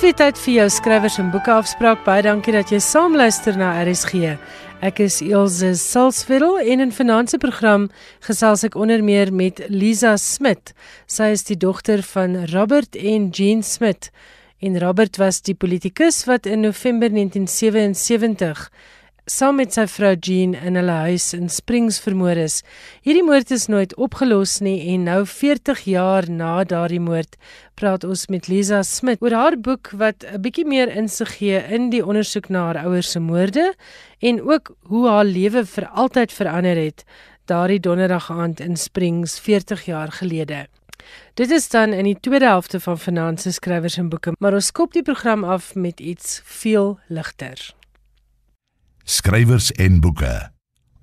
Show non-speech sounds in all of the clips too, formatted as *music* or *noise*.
Dis weer tyd vir jou skrywers en boeke afspraak. Baie dankie dat jy saam luister na RSG. Ek is Elsje Salzwetel en in finansie program gesels ek onder meer met Lisa Smit. Sy is die dogter van Robert en Jean Smit. En Robert was die politikus wat in November 1977 saam met sy vrou Jean in hulle huis in Springs vermoor is. Hierdie moord is nooit opgelos nie en nou 40 jaar na daardie moord praat ons met Lisa Smit oor haar boek wat 'n bietjie meer insig gee in die ondersoek na haar ouers se moorde en ook hoe haar lewe vir altyd verander het daardie donderdag aand in Springs 40 jaar gelede. Dit is dan in die tweede helfte van Finansies skrywers en boeke, maar ons skop die program af met iets veel ligter skrywers en boeke.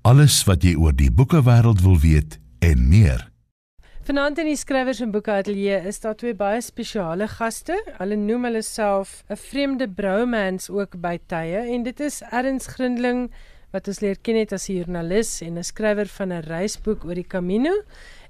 Alles wat jy oor die boekewêreld wil weet en meer. Vanaand in die skrywers en boeke ateljee is daar twee baie spesiale gaste. Hulle noem hulle self 'n vreemde broumans ook by tye en dit is Erns Grindling wat ons leer ken het as 'n joernalis en 'n skrywer van 'n reisboek oor die Camino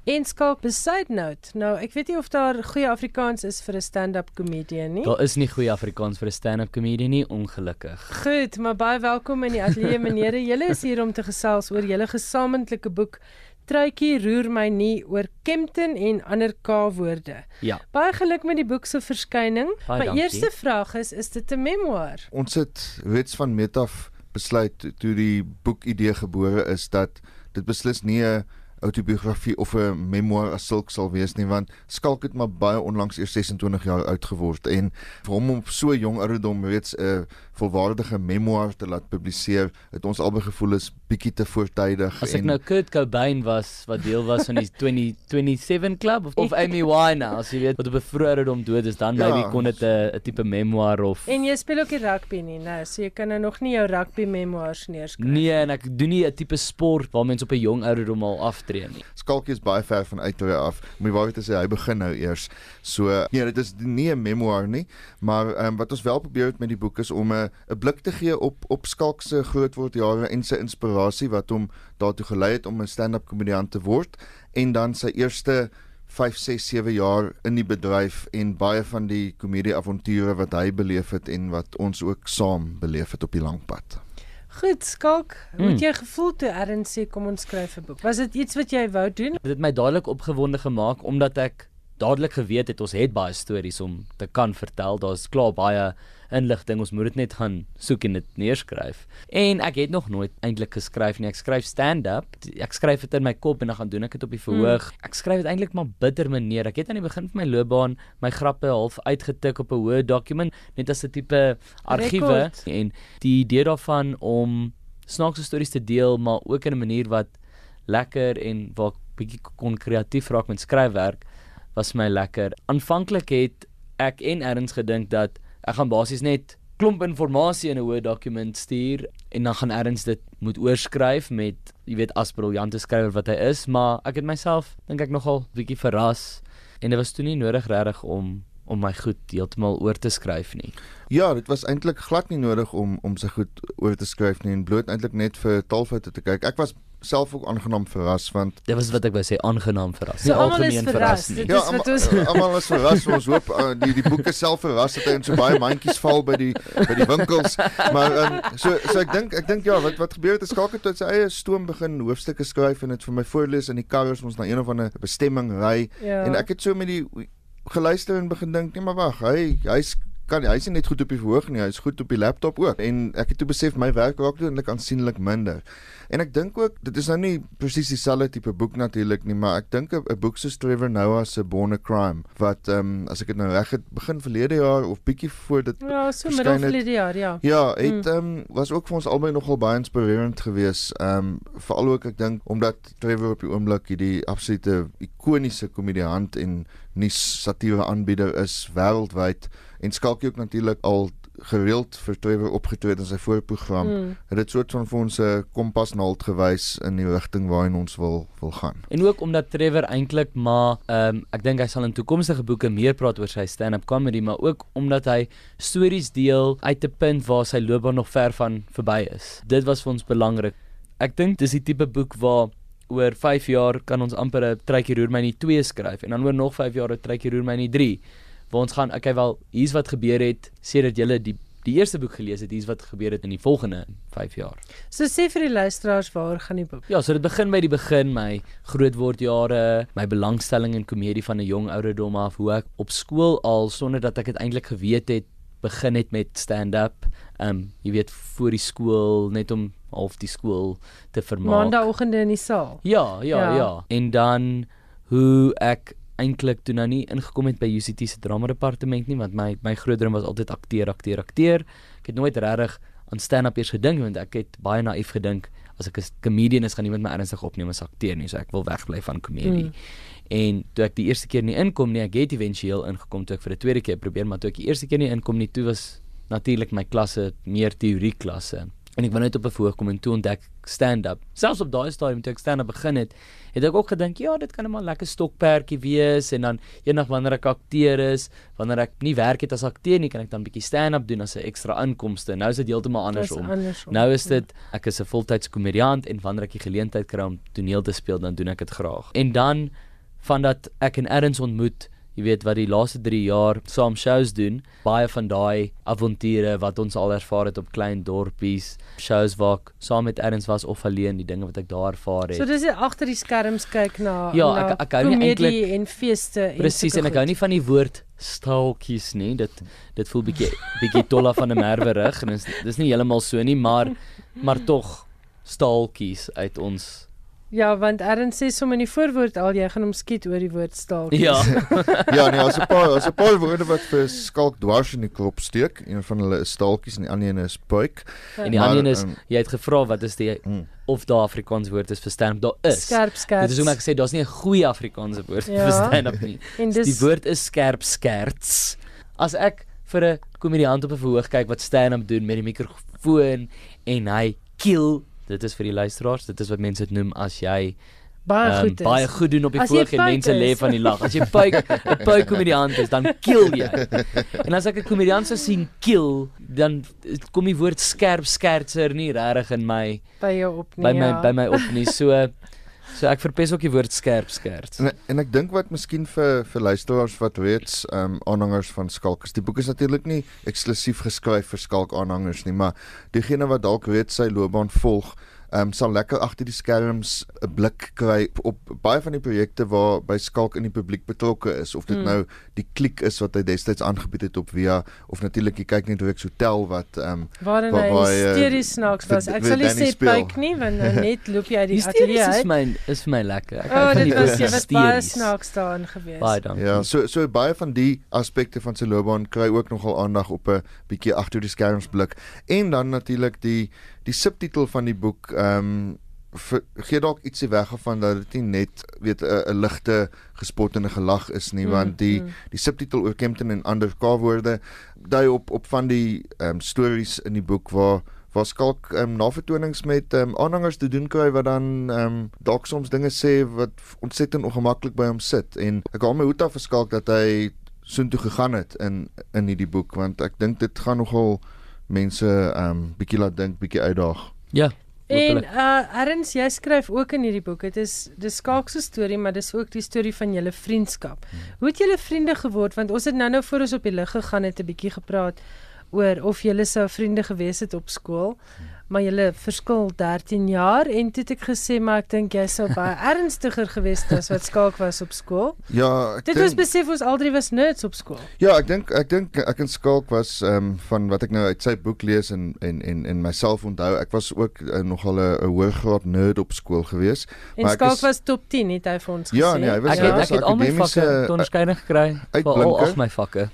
En skalk beside note. Nou, ek weet nie of daar goeie Afrikaans is vir 'n stand-up comedian nie. Daar is nie goeie Afrikaans vir 'n stand-up comedian nie, ongelukkig. Goed, maar baie welkom in die ateljee *laughs* menere. Julle is hier om te gesels oor julle gesamentlike boek Truitjie roer my nie oor Kempton en ander K-woorde. Ja. Baie geluk met die boek se verskyning. Baie My dankie. eerste vraag is, is dit 'n memoir? Ons het reeds van Metaf besluit toe die boek idee gebore is dat dit beslis nie 'n autobiografie of 'n memoir as sulk sal wees nie want Skalk het maar baie onlangs eers 26 jaar oud geword en vir hom om so jong ouderdom reeds 'n volwaardige memoir te laat publiseer het ons albei gevoel is bietjie te voortydig As ek en nou Kurt Cobain was wat deel was van die *laughs* 20 27 club of, of Amy Winehouse, jy weet, wat op 'n vroeë ouderdom dood is, dan Ja. maybe kon dit 'n tipe memoir of En jy speel ook die rugby nie, nou, so jy kan nou nog nie jou rugby memoirs neerskryf. Nee, en ek doen nie 'n tipe sport waar mense op 'n jong ouderdom al aftree nie. Skalkie is baie ver van uit af. Om die waarheid te sê, hy begin nou eers. So nee, dit is nie 'n memoir nie, maar um, wat ons wel probeer het met die boek is om 'n 'n blik te gee op op Skalk se grootword jare en sy inspirasie wat hom daartoe gelei het om 'n stand-up komediant te word en dan sy eerste 5 6 7 jaar in die bedryf en baie van die komedie avonture wat hy beleef het en wat ons ook saam beleef het op die lang pad. Goed, Skalk, hoe Mm. het jy gevoel toe Ern sê kom ons skryf 'n boek? Was dit iets wat jy wou doen? Dit het my dadelik opgewonde gemaak omdat ek dadelik geweet het ons het baie stories om te kan vertel. Daar's klaar baie inligting. Ons moet dit net gaan soek en dit neerskryf. En ek het nog nooit eintlik geskryf nie. Ek skryf stand-up. Ek skryf dit in my kop en dan gaan doen ek dit op die verhoog. Mm. Ek skryf dit eintlik maar bitter meneer. Ek het aan die begin van my loopbaan my grappe half uitgetik op 'n Word dokument net as 'n tipe argiewe en die idee daarvan om snaakse stories te deel maar ook in 'n manier wat lekker en waar bietjie kon kreatief raak met skryfwerk was vir my lekker. Aanvanklik het ek en Erns gedink dat ek gaan basies net klomp inligting in 'n Word dokument stuur en dan gaan Erns dit moet oorskryf met jy weet as briljante skrywer wat hy is, maar ek het myself dink ek nogal bietjie verras en dit was toe nie nodig regtig om om my goed heeltemal oor te skryf nie. Ja, dit was eintlik glad nie nodig om om sy goed oor te skryf nie en bloot eintlik net vir taalfoute te kyk. Ek was self ook aangenaam verras want Dit was wat ek wou sê aangenaam verras. Is algemeen verras. verras nie. Dit ja, is almal- ons- *laughs* almal is verras. Ons hoop uh, die die boeke self verras dat hy in so baie mandjies val by die by die winkels. Maar um, so so ek dink ek dink ja, wat wat gebeur het is Skakel tot sy eie stoom begin hoofstukke skryf en dit vir my voorlees in die kar as ons na een of ander bestemming ry Ja. en ek het so met die geluister en begin dink, nee maar wag, hy hy's kan hy's nie net goed op die verhoog nie, hy's goed op die laptop ook. En ek het toe besef my werk raak eintlik aansienlik minder. En ek dink ook dit is nou nie presies dieselfde tipe boek natuurlik nie, maar ek dink 'n boek soos Trevor Noah se Born a Crime wat ehm um, as ek dit nou reg het begin verlede jaar of bietjie voor dit Ja, so middel het- verlede jaar, ja. Ja, het ehm um, was ook vir ons albei nogal baie inspirerend geweest. Ehm um, veral ook ek dink omdat Trevor op die oomblik hierdie absolute ikoniese komediant en nuus satire aanbieder is wêreldwyd en Skalkie ook natuurlik al gereeld vir Trevor opgetree in sy voorprogram. Mm. Het dit soort van vir ons 'n kompasnaald gewys in die rigting waarheen ons wil wil gaan. En ook omdat Trevor eintlik maar ehm um, ek dink hy sal in toekomstige boeke meer praat oor sy stand-up comedy, maar ook omdat hy stories deel uit 'n punt waar sy loopbaan nog ver van verby is. Dit was vir ons belangrik. Ek dink dis die tipe boek waar oor 5 jaar kan ons amper 'n Truitjie roer my nie 2 skryf en dan oor nog 5 jaar 'n Truitjie roer my nie 3 waar ons gaan okay wel hier's wat gebeur het sedert jy die die eerste boek gelees het hier's wat gebeur het in die volgende 5 jaar. So sê vir die luisteraars waar gaan die boek? Ja, so dit begin by die begin my grootword jare, my belangstelling in komedie van 'n jong ouderdom af, hoe ek op skool al sonder dat ek dit eintlik geweet het begin het met stand-up. Ehm um, jy weet voor die skool net om half die skool te vermaak. Maandagooggende in die saal. Ja, ja, ja, ja. En dan hoe ek eintlik toe nou nie ingekom het by UCT se drama departement nie want my my groot droom was altyd akteur, akteur, akteur. Ek het nooit regtig aan stand-up eers gedink want ek het baie naïef gedink as ek 'n comedian is gaan niemand my ernstig opneem as akteur nie, so ek wil wegbly van komedie. Mm. En toe ek die eerste keer nie inkom nie, ek het éventueel ingekom toe ek vir 'n tweede keer probeer, maar toe ek die eerste keer nie inkom nie, toe was natuurlik my klasse meer teorie klasse. En ek wou net op 'n verhoog kom en toe ontdek stand-up. Selfs op daai stadium toe ek stand-up begin het, het ek ook gedink, ja, dit kan net maar lekker stokperdjie wees en dan eendag wanneer ek akteur is, wanneer ek nie werk het as akteur nie, kan ek dan bietjie stand-up doen as 'n ekstra inkomste. Nou is dit heeltemal andersom. andersom. Nou is dit ek is 'n voltydse komediant en wanneer ek die geleentheid kry om toneel te speel, dan doen ek dit graag. En dan van dat ek en Erns ontmoet, jy weet wat die laaste 3 jaar saam shows doen, baie van daai avonture wat ons al ervaar het op klein dorpies, shows waar ek saam met Erns was of alleen, die dinge wat ek daar ervaar het. So dis agter die skerms kyk na Ja, na ek- ek hou nie eintlik- en feeste en Presies en ek hou nie van die woord staaltjies nie. Dit dit voel bietjie bietjie tolla van 'n merwerig en dis dis nie heeltemal so nie, maar maar tog staaltjies uit ons Ja, want Ern sê sommer in die voorwoord al jy gaan hom skiet oor die woord staal. Ja. *laughs* Ja, nee, as 'n paar as 'n paar woorde wat vir skalk dwars in die kop steek. Een van hulle is staaltjies en die ander een is puik. En die ander een is ehm, jy het gevra wat is die Mm. of daar Afrikaans woord is vir stand daar is. Skerp skerp. Dit is hoe ek sê daar's nie 'n goeie Afrikaanse woord Ja. vir stand up nie. *laughs* en Dis die woord is skerp skerts. As ek vir 'n komediant op 'n verhoog kyk wat stand up doen met die mikrofoon en hy kill, dit is vir die luisteraars, dit is wat mense dit noem as jy baie um, goed is. baie goed doen op die verhoog en mense lê van die lag. As jy puik *laughs* 'n puik komediant is, dan kill jy. En as ek 'n komediant sou sien kill, dan kom die woord skerp skertser nie regtig in my by jou op nie. by my ja. by my op nie. So *laughs* so ek verpes ook die woord skerp skerts. En en ek dink wat miskien vir vir luisteraars wat reeds ehm um, aanhangers van Skalk die boek is natuurlik nie eksklusief geskryf vir Skalk aanhangers nie, maar diegene wat dalk reeds sy loopbaan volg, ehm um, sal lekker agter die skerms 'n blik kry op baie van die projekte waar by Skalk in die publiek betrokke is of dit Mm. nou die klik is wat hy destyds aangebied het op via of natuurlik jy kyk net Rex Hotel wat ehm um, waarin waar- waar hy, eh, hysteries snaaks was. Ek sal nie sê pyk nie, want nou *laughs* net loop jy uit die Hysteries ateljee is uit. my is vir my lekker. Ek O, hou van dit die was jy was baie hysteries. snaaks daarin gewees. Baie dankie. Ja, so so baie van die aspekte van sy loopbaan kry ook nogal aandag op 'n bietjie agter die skerms blik. En dan natuurlik die die subtitel van die boek ehm um, gee dalk ietsie weg van dat dit nie net weet 'n ligte gespot en 'n gelag is nie, Mm, want die mm. die subtitel oor Kempton en ander K-woorde dui op op van die ehm um, stories in die boek waar waar skalk ehm um, navertonings met ehm um, aanhangers te doen kry wat dan ehm um, dalk soms dinge sê wat ontsettend ongemaklik by hom sit en ek haal my hoed af vir skalk dat hy soontoe gegaan het in in hierdie boek want ek dink dit gaan nogal mense um, bietjie laat dink, bietjie uitdaag. Ja. En hopelik. uh Erns, jy skryf ook in hierdie boek. Dit is dis skaakse storie, maar dis ook die storie van julle vriendskap. Hoe het julle vriende geword? Want ons het nou-nou voor ons op die lig gegaan het 'n bietjie gepraat oor of julle sou vriende gewees het op skool. Maar julle verskil 13 jaar en toe het ek gesê maar ek dink jy sou baie *laughs* ernstiger gewees het as wat skaak was op skool. Ja, ek Dit dink was besef ons al drie was nerds op skool. Ja, ek dink ek dink ek en Skalk was ehm um, van wat ek nou uit sy boek lees en en en en myself onthou, ek was ook uh, nogal 'n 'n hoërgraad nerd op skool gewees. En Maar ek skaak is- was top 10 het hy vir ons gesê. Ja, nee, hy was- Ek hy het ek het al my vakke onderskeiding gekry vir al my vakke.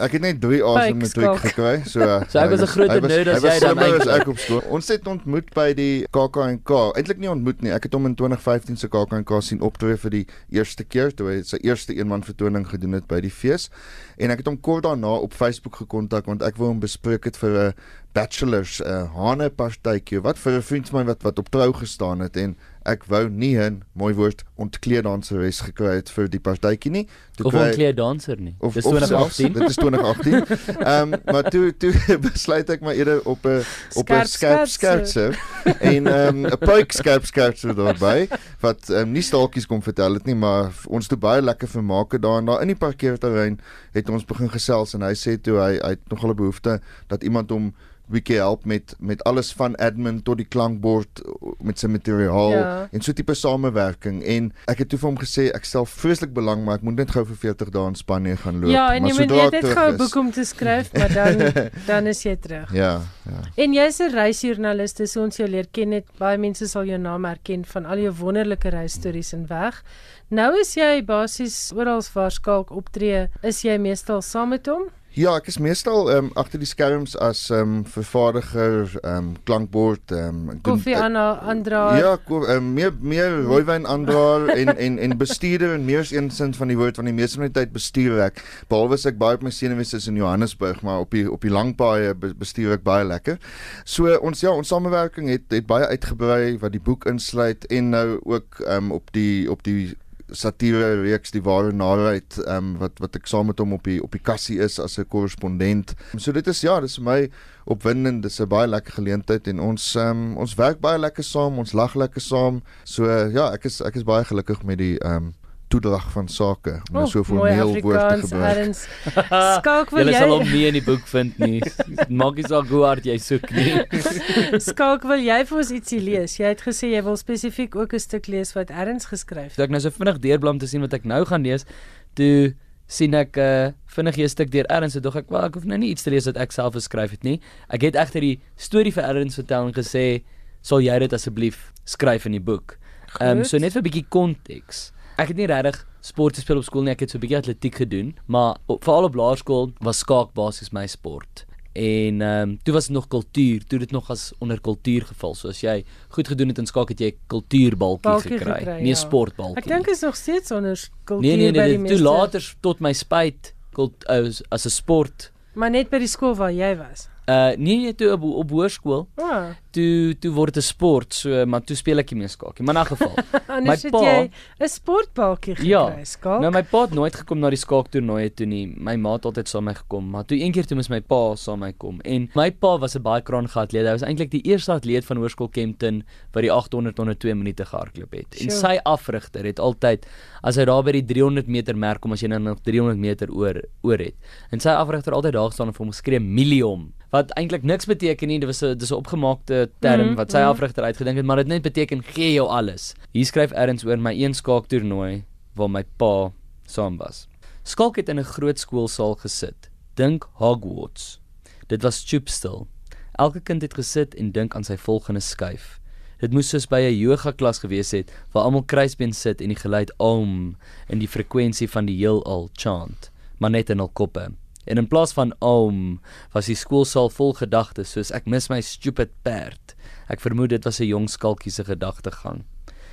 Ek het net 3 A's in Kyk, matriek Skalk. gekry. So *laughs* So ek was 'n was- nerd as jy dan eintlik. ek op skool. Ons het ontmoet by die KAK&K. Eintlik nie ontmoet nie. Ek het hom in 2015 se KAK&K sien optree vir die eerste keer toe hy sy eerste eenman vertoning gedoen het by die fees. En ek het hom kort daarna op Facebook gekontak want ek wou hom bespreek het vir 'n bachelors uh, hane partytjie wat vir 'n vriend van my wat wat op trou gestaan het en ek wou nie 'n mooi woord ontkleeddanseres gekry het vir die partytjie nie. Toe Of kry- onkleed danser nie. of Dis of selfs, 2018. dit is 2018. *laughs* Ehm um, maar toe toe *laughs* besluit ek maar eerder op 'n op 'n Skerp skerpse en ehm um, 'n puik skerp skerpse daarbey wat um, nie staaltjies kom vertel het nie, maar ons het baie lekker vermaak daar en daar in die parkeerterrein het ons begin gesels en hy sê toe hy hy het nogal 'n behoefte dat iemand hom bietjie help met met alles van admin tot die klankbord met sy materiaal Ja. en so tipe samewerking en ek het toe vir hom gesê ek stel vreeslik belang maar ek moet net gou vir 40 dae in Spanje gaan loop Ja, en maar jy moet sodra net ek net terug gou 'n is- boek om te skryf, maar dan *laughs* dan is jy terug. Ja, ja. En jy's 'n reisjoernalis, dis ons jou leer ken het. Baie mense sal jou naam herken van al jou wonderlike reisstories en weg. Nou is jy basies oral waar Skalk optree, is jy meestal saam met hom? Ja, ek is meestal ehm um, agter die skerms as ehm um, vervaardiger, ehm um, klankbord, ehm um, Koffie aan aandra. Ja, ko- ehm meer meer rooiwyn aandraer en *laughs* en en bestuurder en meer een sin van die woord van die meeste van die tyd bestuur ek. Behalwe as ek baie op my senuwees is in Johannesburg, maar op die op die lang paaie be- bestuur ek baie lekker. So ons ja, ons samewerking het het baie uitgebrei wat die boek insluit en nou ook ehm um, op die op die satire reeks die ware narheid ehm um, wat wat ek saam met hom op die op die kassie is as 'n korrespondent. So dit is ja, dis vir my opwindend, dis 'n baie lekker geleentheid en ons ehm um, ons werk baie lekker saam, ons lag lekker saam. So ja, ek is ek is baie gelukkig met die ehm um, toedrag van sake om nou so 'n formeel woord te gebruik. *laughs* Skalk wil Jy sal hom jy nie in die boek vind nie. *laughs* Maak nie saak hoe hard jy soek nie. *laughs* Skalk wil jy vir ons ietsie lees? Jy het gesê jy wil spesifiek ook 'n stuk lees wat Erns geskryf het. Ek nou so vinnig deurblam te sien wat ek nou gaan lees, toe sien ek 'n uh, vinnige stuk deur Erns en dog ek, "Wel, ek hoef nou nie iets te lees wat ek self geskryf het nie." Ek het egter die storie vir Erns vertel en gesê, "Sal jy dit asseblief skryf in die boek?" Ehm um, so net vir 'n bietjie konteks. Ek het nie regtig sport gespeel op skool nie, ek het so 'n bietjie atletiek gedoen, maar veral op laerskool was skaak basies my sport. En ehm um, toe was dit nog kultuur, toe dit nog as onder kultuur geval. So as jy goed gedoen het in skaak het jy kultuurbalkie Balkie gekry, gekry, nie ja. sportbalkie. Ek dink is nog steeds onder kultuur Nee nee by nee, die dit, toe later tot my spyt kult as as 'n sport. Maar net by die skool waar jy was. Uh nee nee toe op, op hoërskool, Ah, toe toe word dit sport, so maar toe speel ek nie meer skaakie. Maar in 'n geval. *laughs* anders het pa- jy 'n sportbalkie gekry, Ja, Skalk. Nou my pa het nooit gekom na die skaaktoernooie toe nie. My ma het altyd saam met my gekom, maar toe een keer toe moes my pa saam met my kom. En my pa was 'n baie kraan atleet. Hy was eintlik die eerste atleet van Hoërskool Kempton wat die 800 onder 2 minute gehardloop het. En Sjoe. sy afrigter het altyd as hy daar by die 300 meter merk kom as jy nou nog 300 meter oor oor het. En sy afrigter altyd daar staan en vir hom geskree million wat eintlik niks beteken nie. Dit was 'n dis 'n opgemaakte term Mhm, wat sy mhm. afrigter uitgedink het, maar dit net beteken gee jou alles. Hier skryf Erns oor my een skaaktoernooi waar my pa saam was. Skalk het in 'n groot skoolsaal gesit. Dink Hogwarts. Dit was stoepstil. Elke kind het gesit en dink aan sy volgende skuif. Dit moes soos by 'n yoga klas gewees het waar almal kruisbeen sit en die geluid om in die frekwensie van die heelal chant, maar net in hul koppe. En in plaas van om was die skoolsaal vol gedagtes soos ek mis my stupid perd. Ek vermoed dit was 'n jong skalkie se gedagtegang.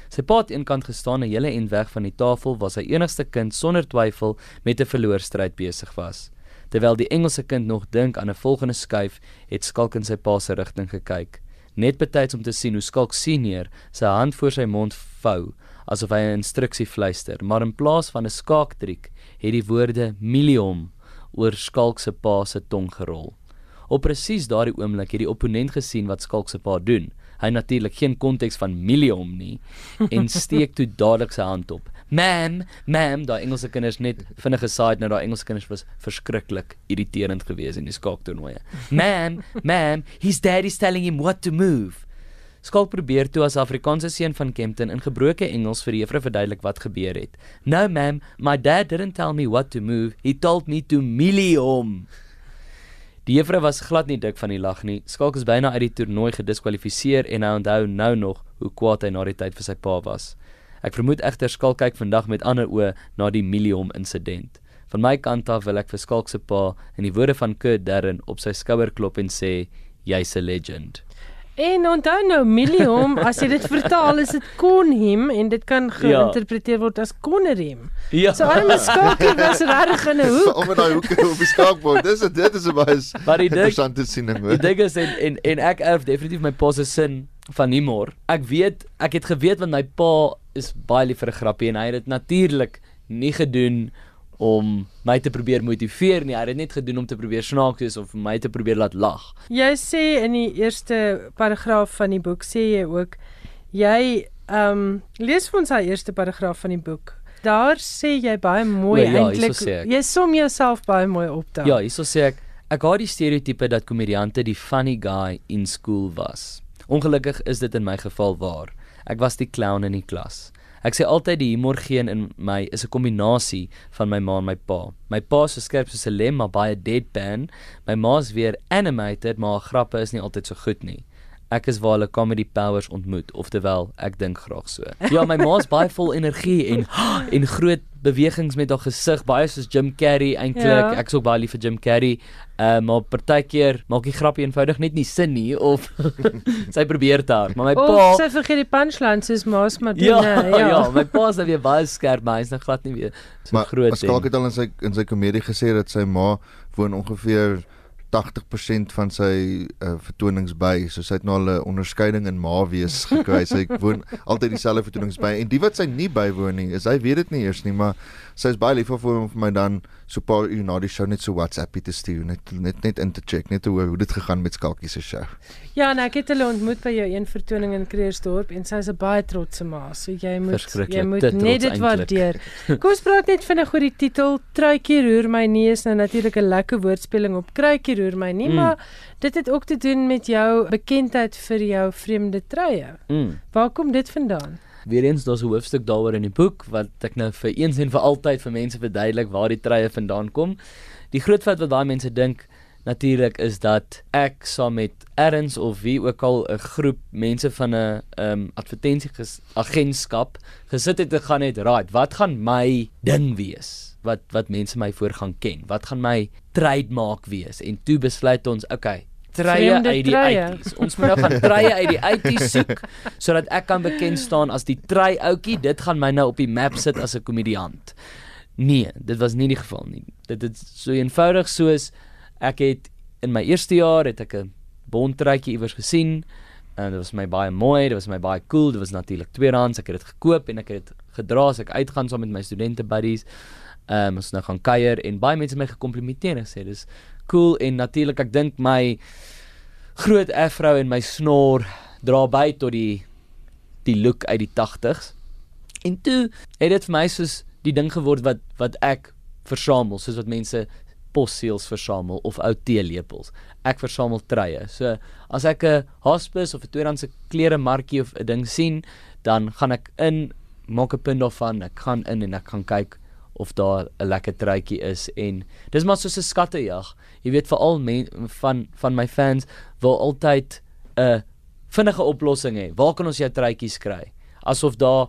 Sy pa het eenkant gestaan 'n hele en weg van die tafel waar sy enigste kind sonder twyfel met 'n verloorstryd besig was. Terwyl die Engelse kind nog dink aan 'n volgende skuif, het Skalk in sy pa se rigting gekyk, net betyds om te sien hoe Skalk senior sy hand voor sy mond vou asof hy 'n instruksie fluister, maar in plaas van 'n skaaktriek het die woorde milium oor Skalk se pa se tong gerol. Op presies daardie oomblik het die opponent gesien wat Skalk se pa doen. Hy natuurlik geen konteks van milium nie en *laughs* steek toe dadelik sy hand op. Ma'am, ma'am, daai Engelse kinders net vinnig gesaaid nou daai Engelse kinders was verskriklik irriterend geweest in die skaaktoernooie. Ma'am, ma'am, his daddy's telling him what to move. Skalk probeer toe as Afrikaanse seun van Kempton in gebroke Engels vir juffrou verduidelik wat gebeur het. No ma'am, my dad didn't tell me what to move. He told me to milium. Die juffrou was glad nie dik van die lag nie. Skalk is byna uit die toernooi gediskwalifiseer en hy onthou nou nog hoe kwaad hy na die tyd vir sy pa was. Ek vermoed egter Skalk kyk vandag met ander oë na die milium insident. Van my kant af wil ek vir Skalk se pa in die woorde van Kurt Darren op sy skouer klop en sê jy's 'n legend. En onthou nou milium, as jy dit vertaal is dit konhim en dit kan geïnterpreteer word as konnerim. Ja. So arme Skalkie was regtig in 'n hoek. Om met daai hoeke op die skaakbord. Dis dit is 'n baie die interessante siening. Die hoor. ding is en en en ek erf definitief my pa se sin van humor. Ek weet, ek het geweet want my pa is baie lief vir 'n grappie en hy het dit natuurlik nie gedoen om my te probeer motiveer nie. Hy het dit net gedoen om te probeer snaaks wees of my te probeer laat lag. Jy sê in die eerste paragraaf van die boek sê jy ook jy ehm um, lees vir ons daai eerste paragraaf van die boek. Daar sê jy baie mooi O, ja, eintlik. Jy som jouself baie mooi op daar. Ja, hierso sê ek ek haat die stereotipe dat komediante die funny guy in skool was. Ongelukkig is dit in my geval waar. Ek was die clown in die klas. Ek sê altyd die humorgeen in my is 'n kombinasie van my ma en my pa. My pa so skerp soos 'n lem, maar baie deadpan. My ma's weer animated, maar haar grappe is nie altyd so goed nie. Ek is waar hulle comedy powers ontmoet, oftewel ek dink graag so. Ja, my ma's baie vol energie en *gasps* en groot bewegings met haar gesig, baie soos Jim Carrey eintlik. Ja. Ek is ook baie lief vir Jim Carrey. Uh, maar partykeer maak die grappie eenvoudig net nie sin nie of *laughs* sy probeer te hard. Maar my Of pa sy vergeet die punchlines soos Maas maar doen. Ja, hè, *laughs* ja, ja, my pa is nou weer baie skerp, maar hy's nog glad nie weer so maar groot Pascal het al in sy in sy komedie gesê dat sy ma woon ongeveer 80% van sy uh, vertonings by. So sy het nou al 'n onderskeiding in ma wees *laughs* gekry. Sy woon altyd dieselfde vertonings by en die wat sy nie bywoon nie, is hy weet dit nie eers nie, maar sy is baie lief vir hom om vir my dan so 'n paar uur na die show net so WhatsAppie te stuur, net net net in te check, net te hoor hoe dit gegaan met Skalkie se show. Ja, en ek het hulle ontmoet by jou een vertoning in Kreersdorp en sy is 'n baie trotse ma. So jy moet jy moet te net dit waardeer. *laughs* Kom ons praat net vinnig oor die titel Truitjie roer my nie is nou natuurlik 'n lekker woordspeling op kruitjie roer my nie, Mm. mm. maar dit het ook te doen met jou bekendheid vir jou vreemde truie. Mm. Waar kom dit vandaan? Weereens daar's 'n hoofstuk daaroor in die boek wat ek nou vir eens en vir altyd vir mense verduidelik waar die treie vandaan kom. Die groot fout wat baie mense dink natuurlik is dat ek saam met Erns of wie ook al 'n groep mense van 'n um, advertensieagentskap gesit het en gaan net right, wat gaan my ding wees? Wat wat mense my voor gaan ken? Wat gaan my trademark wees? En toe besluit ons, okay, treie uit die truie. 80s. Ons moet nou gaan *laughs* treie uit die 80s soek sodat ek kan bekend staan as die trei ouetjie. Dit gaan my nou op die map sit as 'n komediant. Nee, dit was nie die geval nie. Dit is so eenvoudig soos ek het in my eerste jaar het ek 'n bontruitjie iewers gesien en dit was my baie mooi, dit was my baie cool, dit was natuurlik tweedehands, ek het dit gekoop en ek het dit gedra as ek uitgaan saam met my studente buddies. Ehm um, ons nou gaan kuier en baie mense het my gekomplimenteer en gesê dis cool en natuurlik ek dink my groot afro en my snor dra by tot die die look uit die 80s. En toe het dit vir my soos die ding geword wat wat ek versamel, soos wat mense posseels versamel of ou teelepels. Ek versamel treie. So as ek 'n hospice of 'n tweedehandse klere markie of 'n ding sien, dan gaan ek in maak 'n punt daarvan. Ek gaan in en ek gaan kyk of daar 'n lekker truitjie is en dis maar soos 'n skattejag. Jy weet veral men, van van my fans wil altyd 'n vinnige oplossing hê. Waar kan ons jou truitjies kry? Asof daar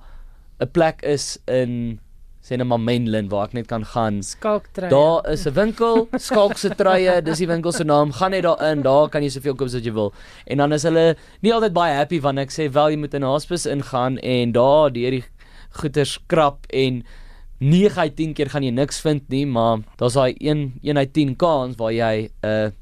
'n plek is in sê net maar Menlyn waar ek net kan gaan. Skalktruie. Daar is 'n winkel, Skalkse truie, dis die winkel se naam. Gaan net daarin, daar kan jy soveel koop as jy wil. En dan is hulle nie altyd baie happy wanneer ek sê wel jy moet in 'n hospice ingaan en daar deur die goeder skrap en 9 uit 10 keer gaan jy niks vind nie, maar daar's daai 1 1 uit 10 kans waar jy 'n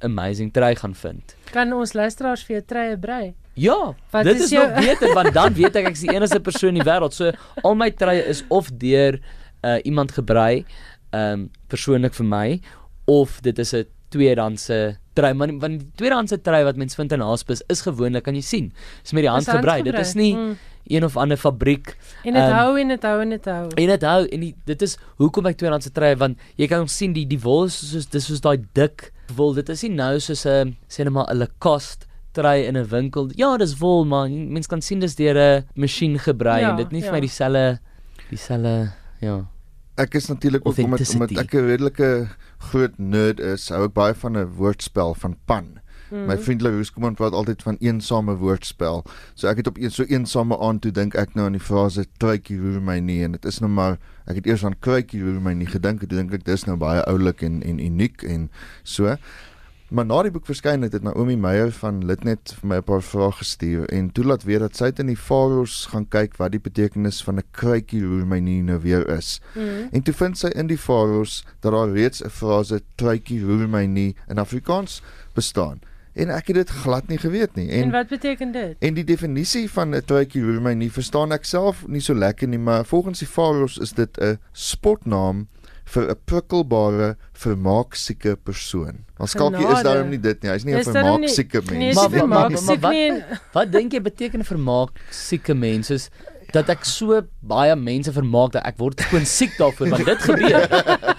amazing trui gaan vind. Kan ons luisteraars vir jou truie brei? Ja, Wat dit is is, jou- nog beter want dan weet ek ek is die enigste persoon in die wêreld. So al my truie is of deur uh, iemand gebrei, ehm um, persoonlik vir my of dit is 'n tweedehandse trui. Maar want die tweedehandse trui wat mens vind in hospice is gewoonlik kan jy sien. Is met die hand Is gebrei. Dit is nie Mm. Een of ander fabriek En dit Ehm, hou en dit hou en dit hou. En dit hou en die, dit is hoekom ek tweedehandse trui want jy kan sien die die wol is soos dis soos daai dik wol. Dit is nie nou soos 'n sê net maar 'n Lacoste trui in 'n winkel. Ja, dis wol maar mens kan sien dis deur 'n masjien gebrei Ja, en dit nie vir ja. my dieselfde dieselfde ja. Ek is natuurlik ook omdat omdat ek 'n redelike groot nerd is, hou ek baie van 'n woordspel van pan. Mm. My vriend Louis kom praat altyd van eensame woordspel. So ek het op een so eensame aand toe dink ek nou aan die frase truitjie roer my nie en dit is nou maar ek het eers aan kruitjie roer my nie gedink en toe dink ek dis nou baie oulik en en uniek en so. Maar na die boek verskyn het, het Naomi Meyer van Litnet vir my 'n paar vrae gestuur en toe laat weet dat sy in die Faroes gaan kyk wat die betekenis van 'n kruitjie roer my nie nou weer is. Mm. En toe vind sy in die Faroes dat daar reeds 'n frase truitjie roer my nie in Afrikaans bestaan. En ek het dit glad nie geweet nie. En, en wat beteken dit? En die definisie van 'n truitjie roer my nie verstaan ek self nie so lekker nie, maar volgens die Faros is dit 'n spotnaam vir 'n prikkelbare vermaaksieke persoon. Maar skalkie is daarom nie dit nie. Hy's nie 'n vermaaksieke mens nie. Maar, maar, maar, maar wat wat dink jy beteken vermaaksieke mens is dat ek so baie mense vermaak dat ek word skoon siek daarvoor want dit gebeur.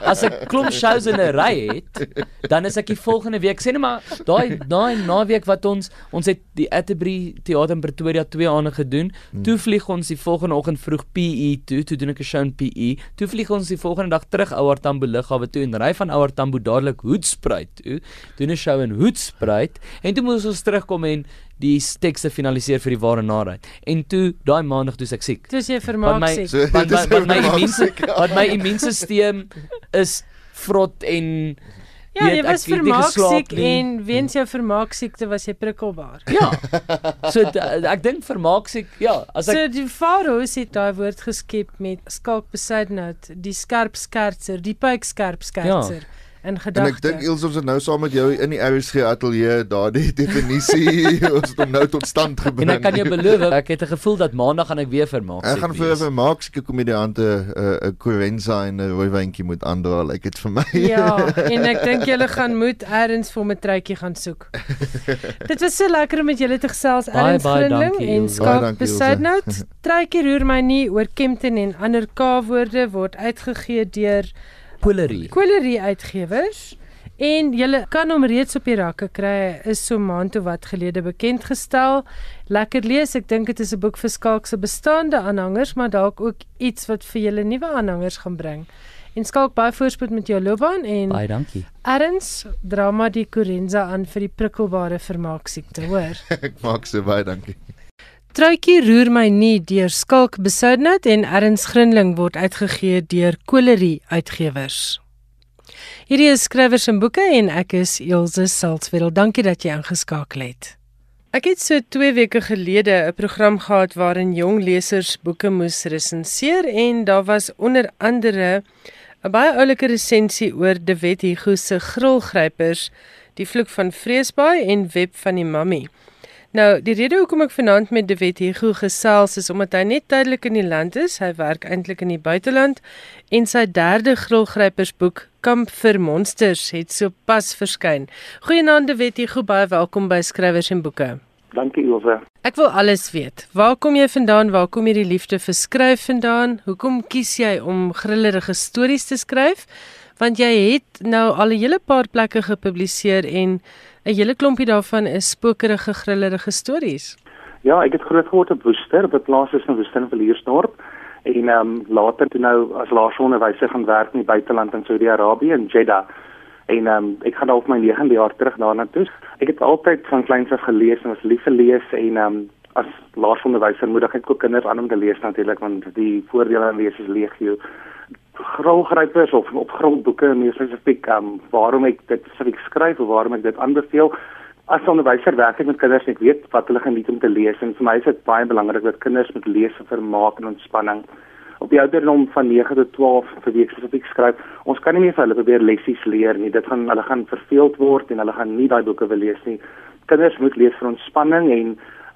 As ek klomp shows in 'n ry het, dan is ek die volgende week sê net maar daai daai naweek wat ons ons het die Atterbury Theater in Pretoria 2 aande gedoen. Hmm. Toe vlieg ons die volgende oggend vroeg PE toe, toe doen ek 'n show in PE. Toe vlieg ons die volgende dag terug Ouer Tambo lughawe toe en ry van Ouer Tambo dadelik Hoedspruit toe. Doen 'n show in Hoedspruit en toe moes ons terugkom en die tekste finaliseer vir die ware narheid. En toe daai maandag toe ek siek. Dis jy vermaak siek. So, wat *laughs* wat wat my immuunstelsel wat my immuunstelsel is vrot en Ja, jy was vermaak siek en weens jou vermaak siekte was jy prikkelbaar. Ja. So ek dink vermaak siek, ja, as ek So die Faroes het daai woord geskep met skalk besidenout, die skerp skertser, die pyk skerp skertser. Ja in gedagte. En ek dink Els ons het nou saam met jou in die RSG ateljee daardie *laughs* definisie *laughs* ons het nou tot stand gebring. En ek kan jou beloof *laughs* ek het 'n gevoel dat maandag gaan ek weer vermaak. Ek gaan vir vir Markske komediante 'n uh, 'n Corenza en 'n rooi wyntjie moet aandra, lyk dit vir my. Ja, en ek dink julle gaan moet eers vir 'n truitjie gaan soek. dit was so lekker om met julle te gesels Erns Grinling en Skalk Besidenout. Truitjie roer my nie oor Kempton en ander K-woorde word uitgegee deur Quillery. Quillery uitgewers en jy kan hom reeds op die rakke kry. Is so maand toe wat gelede bekend gestel. Lekker lees. Ek dink dit is 'n boek vir skalk se bestaande aanhangers, maar dalk ook iets wat vir julle nuwe aanhangers gaan bring. En skalk baie voorspoed met jou loopbaan en baie dankie. Erns drama die Corenza aan vir die prikkelbare vermaak siekte, hoor. *laughs* Ek maak so baie dankie. Truitjie roer my nie deur Skalk Besoudnat en Erns Grinling word uitgegee deur Kolerie Uitgewers. Hierdie is skrywers en boeke en ek is Elsje Salzwetel. Dankie dat jy aangeskakel het. Ek het so 2 weke gelede 'n program gehad waarin jong lesers boeke moes resenseer en daar was onder andere 'n baie oulike resensie oor De Wet Hugo se Grillgrypers, Die vloek van Vreesbaai en Web van die Mammie. Nou, die rede hoekom ek vanaand met Dewet Hugo gesels is omdat hy net tydelik in die land is. Hy werk eintlik in die buiteland en sy derde grillgrypersboek Kamp vir Monsters het sopas verskyn. Goeienaand Dewet Hugo, baie welkom by Skrywers en Boeke. Dankie Ilse. Ek wil alles weet. Waar kom jy vandaan? Waar kom hierdie liefde vir skryf vandaan? Hoekom kies jy om grillerige stories te skryf? Want jy het nou al 'n hele paar plekke gepubliseer en 'n hele klompie daarvan is spookerige grillerige stories. Ja, ek het groot geword op Woester, 'n plaas is in Villiersdorp en ehm um, later toe nou as laersonderwyser gaan werk in die buiteland in Saudi-Arabië in Jeddah. En ehm um, ek gaan al my 9de jaar terug daarna toe. Ek het altyd van kleins af gelees en was lief vir lees en ehm um, as laersonderwyser moedig ek ook kinders aan om te lees natuurlik want die voordele aan lees is legio grondgrypers of op grondboeke meer spesifiek um, waarom ek dit spesifiek skryf of waarom ek dit aanbeveel. As onderwyser werk ek met kinders en ek weet wat hulle geniet om te lees en vir my is dit baie belangrik dat kinders met lees en vermaak en ontspanning. Op die ouderdom van 9 tot 12 vir week spesifiek skryf ons kan nie meer vir hulle probeer lessies leer nie. Dit gaan hulle gaan verveeld word en hulle gaan nie daai boeke wil lees nie. Kinders moet lees vir ontspanning en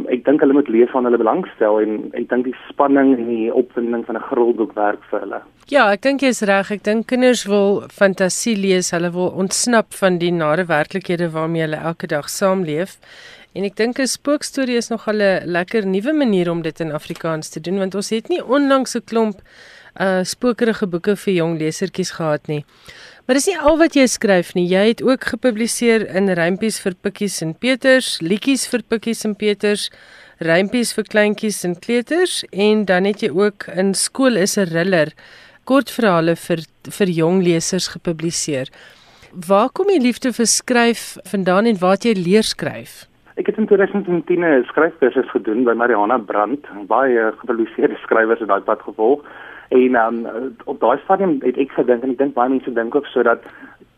ek dink hulle moet lees van hulle belangstel en ek dink die spanning en die opwinding van 'n grondboek werk vir hulle. Ja, ek dink jy's reg. Ek dink kinders wil fantasie lees. Hulle wil ontsnap van die nare werklikhede waarmee hulle elke dag saamleef. En ek dink 'n spookstorie is nog 'n lekker nuwe manier om dit in Afrikaans te doen want ons het nie onlangs 'n klomp uh spookerige boeke vir jong lesertjies gehad nie. Maar dis nie al wat jy skryf nie. Jy het ook gepubliseer in Rympies vir Pikkies en Peters, liedjies vir Pikkies en Peters, Rympies vir kleintjies en kleuters en dan het jy ook in Skool is 'n riller kortverhale vir vir jong lesers gepubliseer. Waar kom die liefde vir skryf vandaan en waar het jy leer skryf? Ek het in 2010 'n skryfkursus gedoen by Mariana Brandt, baie gepubliseerde skrywers het daai pad gevolg. En um, op daai stadium het ek gedink en ek dink baie mense dink ook sodat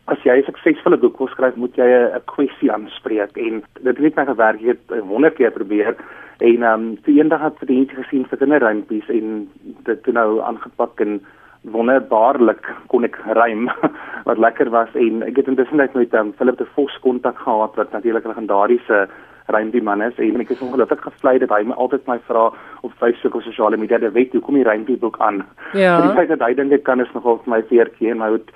as jy 'n suksesvolle boek wil skryf, moet jy 'n kwessie aanspreek en dit het my gewerk. Ek het 100 keer probeer en um, vir eendag het vir die gesien vir kinderruimpies en dit toe nou aangepak en wonderbaarlik kon ek rym *laughs* wat lekker was en ek het intussen net met um, Philip de Vos kontak gehad wat natuurlik 'n legendariese rymdie man is en ek is ongelukkig gevlei dat hy my altyd my vra op Facebook of sosiale media dat weet hoe kom die rymdie boek aan. Ja. Die feit dat hy dink ek kan is nogal vir my veertjie en my moet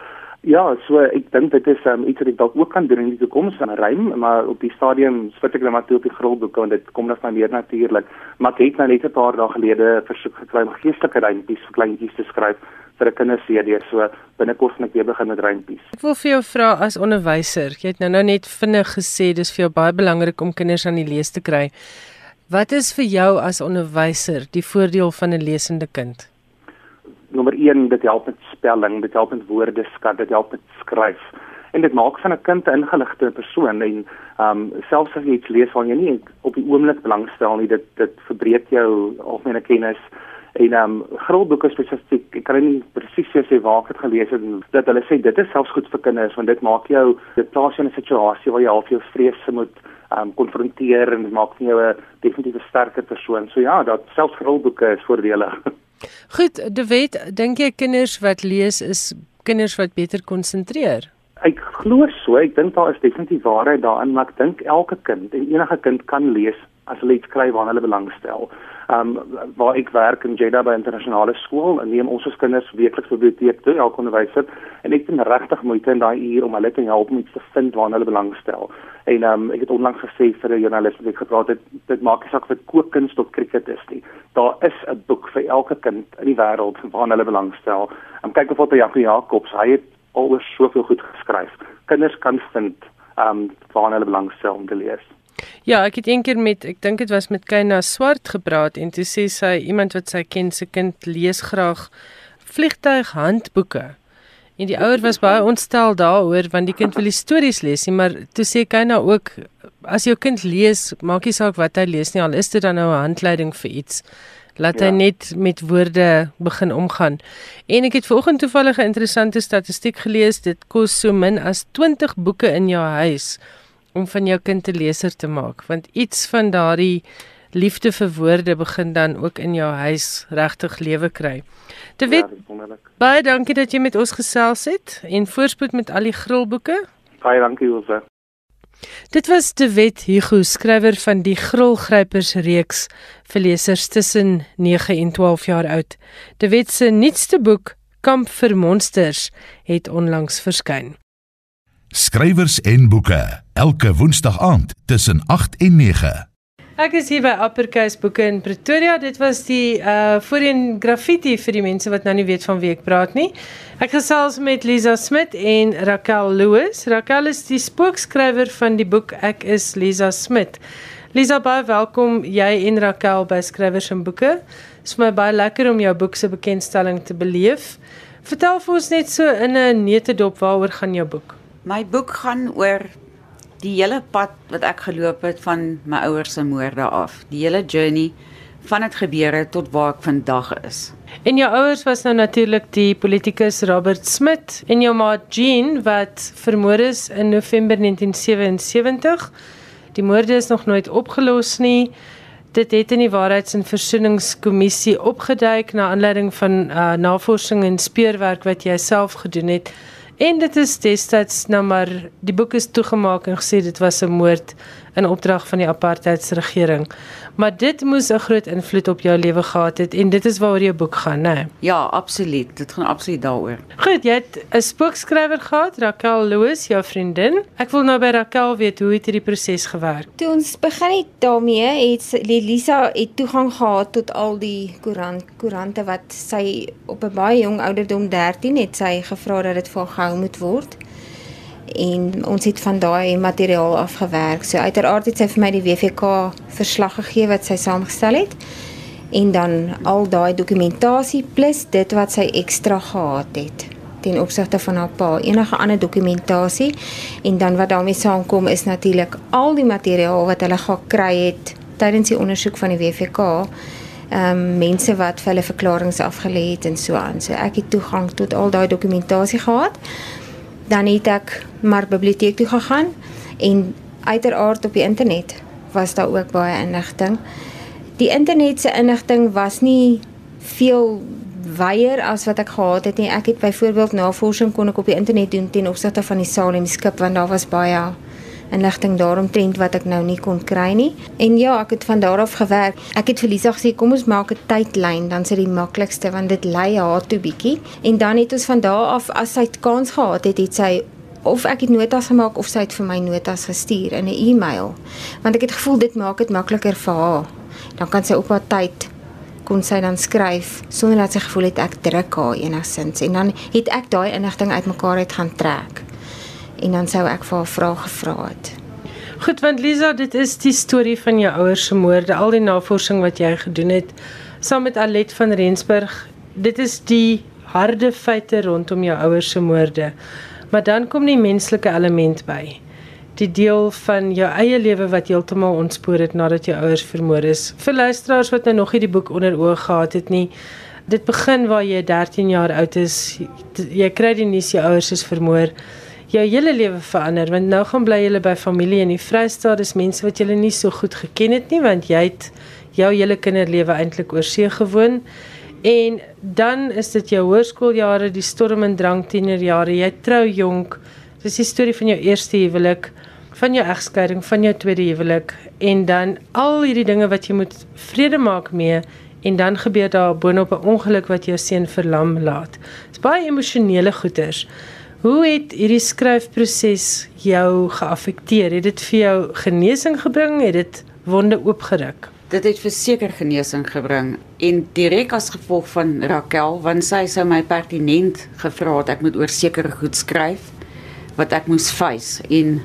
Ja, so ek dink dit is um, iets wat ek dalk ook kan doen in die toekoms aan 'n rym, maar op die stadium spit ek net maar toe op die grondboeke want dit kom net van meer natuurlik. Maar ek het nou net 'n paar dae gelede versoek gekry om geestelike rympies vir kleintjies te skryf vir 'n kinderserie. So binnekort gaan ek weer begin met rympies. Ek wil vir jou vra as onderwyser, jy het nou nou net vinnig gesê dis vir jou baie belangrik om kinders aan die lees te kry. Wat is vir jou as onderwyser die voordeel van 'n lesende kind? Nommer 1, dit help met spelling, dit help met woordeskat, dit help met skryf. En dit maak van 'n kind 'n ingeligte persoon en ehm um, selfs as jy iets lees wat jy nie op die oomblik belangstel nie, dit dit verbreek jou algemene kennis en ehm um, grondboeke spesifiek ek kan nie presies sê waar ek dit gelees het dat hulle sê dit is selfs goed vir kinders want dit maak jou dit plaas jou in 'n situasie waar jy half jou vrese moet ehm um, konfronteer en dit maak jou 'n definitief 'n sterker persoon. So ja, dat selfs grondboeke is voordelig. Goed, De Wet, dink jy kinders wat lees is kinders wat beter konsentreer? Ek glo so, ek dink daar is definitief waarheid daarin, maar ek dink elke kind en enige kind kan lees as hulle iets skryf waarna hulle belangstel. Um waar ek werk in Jeddah by internasionale skool neem ons as kinders weekliks biblioteek toe, elke onderwyser en ek doen regtig moeite in daai uur om hulle te help om iets te vind waarna hulle belangstel. En um ek het onlangs gesê vir 'n joernalis wat ek gepraat het, dit maak nie saak of dit kookkuns of cricket is nie. Daar is 'n boek vir elke kind in die wêreld waarna hulle belangstel. Um kyk of wat Jacques Jacobs, hy het alweer soveel goed geskryf. Kinders kan vind um waarna hulle belangstel om te lees. Ja, ek het eendag met ek dink dit was met Kyna Swart gepraat en toe sê sy iemand wat sy ken se kind lees graag vliegtuighandboeke. En die ouer was baie ontstel daaroor want die kind wil die stories lees, nie, maar toe sê Kyna ook as jou kind lees, maak nie saak wat hy lees nie, al is dit dan nou 'n handleiding vir iets. Laat ja. hy net met woorde begin omgaan. En ek het vanoggend toevallig 'n interessante statistiek gelees, dit kos so min as 20 boeke in jou huis om van jou kind 'n leser te maak want iets van daardie liefde vir woorde begin dan ook in jou huis regtig lewe kry. Te weet ja, baie dankie dat jy met ons gesels het en voorspoed met al die grillboeke. Baie dankie Ilse. Dit was De Wet Hugo skrywer van die Grillgrypers reeks vir lesers tussen 9 en 12 jaar oud. De Wet se nuutste boek Kamp vir Monsters het onlangs verskyn. Skrywers en boeke elke woensdag aand tussen 8 en 9. Ek is hier by Uppercase Boeke in Pretoria. Dit was die uh voorheen graffiti vir die mense wat nou nie weet van wie ek praat nie. Ek gesels met Lisa Smit en Raquel Louis. Raquel is die spookskrywer van die boek Ek is Lisa Smit. Lisa, baie welkom jy en Raquel by Skrywers en Boeke. Dit is vir my baie lekker om jou boek se bekendstelling te beleef. Vertel vir ons net so in 'n neutedop waaroor gaan jou boek? My boek gaan oor die hele pad wat ek geloop het van my ouers se moorde af. Die hele journey van dit gebeure tot waar ek vandag is. En jou ouers was nou natuurlik die politikus Robert Smith en jou ma Jean wat vermoor is in November 1977. Die moorde is nog nooit opgelos nie. Dit het in die Waarheids- en Versoeningskommissie opgeduik na aanleiding van uh, navorsing en speurwerk wat jy self gedoen het. En dit is destyds nou maar die boek is toegemaak en gesê dit was 'n moord in opdrag van die apartheidsregering. Maar dit moes 'n groot invloed op jou lewe gehad het en dit is waaroor jou boek gaan, né? Ja, absoluut. Dit gaan absoluut daaroor. Goed, jy het 'n spookskrywer gehad, Raquel Louis, jou vriendin. Ek wil nou by Raquel weet hoe het hierdie proses gewerk? Toe ons begin het daarmee, het Lisa het toegang gehad tot al die koerant koerante wat sy op 'n baie jong ouderdom 13 het sy gevra dat dit vir haar gehou moet word en ons het van daai materiaal afgewerk. So uiteraard het sy vir my die WVK verslag gegee wat sy saamgestel het en dan al daai dokumentasie plus dit wat sy ekstra gehad het ten opsigte van haar pa enige ander dokumentasie en dan wat daarmee saamkom is natuurlik al die materiaal wat hulle gekry het tydens die ondersoek van die WVK ehm um, mense wat vir hulle verklaringe afgelê het en so aan. So ek het toegang tot al daai dokumentasie gehad dan het ek maar biblioteek toe gegaan en uiteraard op die internet was daar ook baie inligting. Die internet se inligting was nie veel wyer as wat ek gehad het nie. Ek het byvoorbeeld navorsing kon ek op die internet doen ten opsigte van die Salem skip want daar was baie inligting daaromtrent wat ek nou nie kon kry nie. En ja, ek het van daar af gewerk. Ek het vir Lisa gesê kom ons maak 'n tydlyn, dan is dit die maklikste want dit lei haar toe bietjie. En dan het ons van daar af as sy kans gehad het, het sy of ek het notas gemaak of sy het vir my notas gestuur in 'n e-mail. Want ek het gevoel dit maak dit makliker vir haar. Dan kan sy op haar tyd kon sy dan skryf sonder dat sy gevoel het ek druk haar enigsins en dan het ek daai inligting uitmekaar uit gaan trek. En dan sou ek vir haar vrae gevra het. Goed, want Lisa, dit is die storie van jou ouers se moorde, al die navorsing wat jy gedoen het saam met Alet van Rensburg. Dit is die harde feite rondom jou ouers se moorde. Maar dan kom die menslike element by. Die deel van jou eie lewe wat heeltemal ontspoor het nadat jou ouers vermoor is. Vir luisteraars wat nou nog nie die boek onder oë gehad het nie, dit begin waar jy 13 jaar oud is. Jy kry die nuus jou ouers is vermoor. Jou hele lewe verander want nou gaan bly jy by familie in die Vrystaat. Dis mense wat jy nie so goed geken het nie want jy het jou hele kinderlewe eintlik oor see gewoon. En dan is dit jou hoërskooljare, die storm en drang tienerjare. Jy trou jonk. Dis die storie van jou eerste huwelik, van jou egskeiding, van jou tweede huwelik en dan al hierdie dinge wat jy moet vrede maak mee en dan gebeur daar boonop 'n ongeluk wat jou seun verlam laat. Dit's baie emosionele goeters. Hoe het hierdie skryfproses jou geaffekteer? Het dit vir jou genesing gebring? Het dit wonde oopgeruk? Dit het verseker genesing gebring en direk as gevolg van Raquel want sy sou my pertinent gevra het ek moet oor sekere goed skryf wat ek moes face en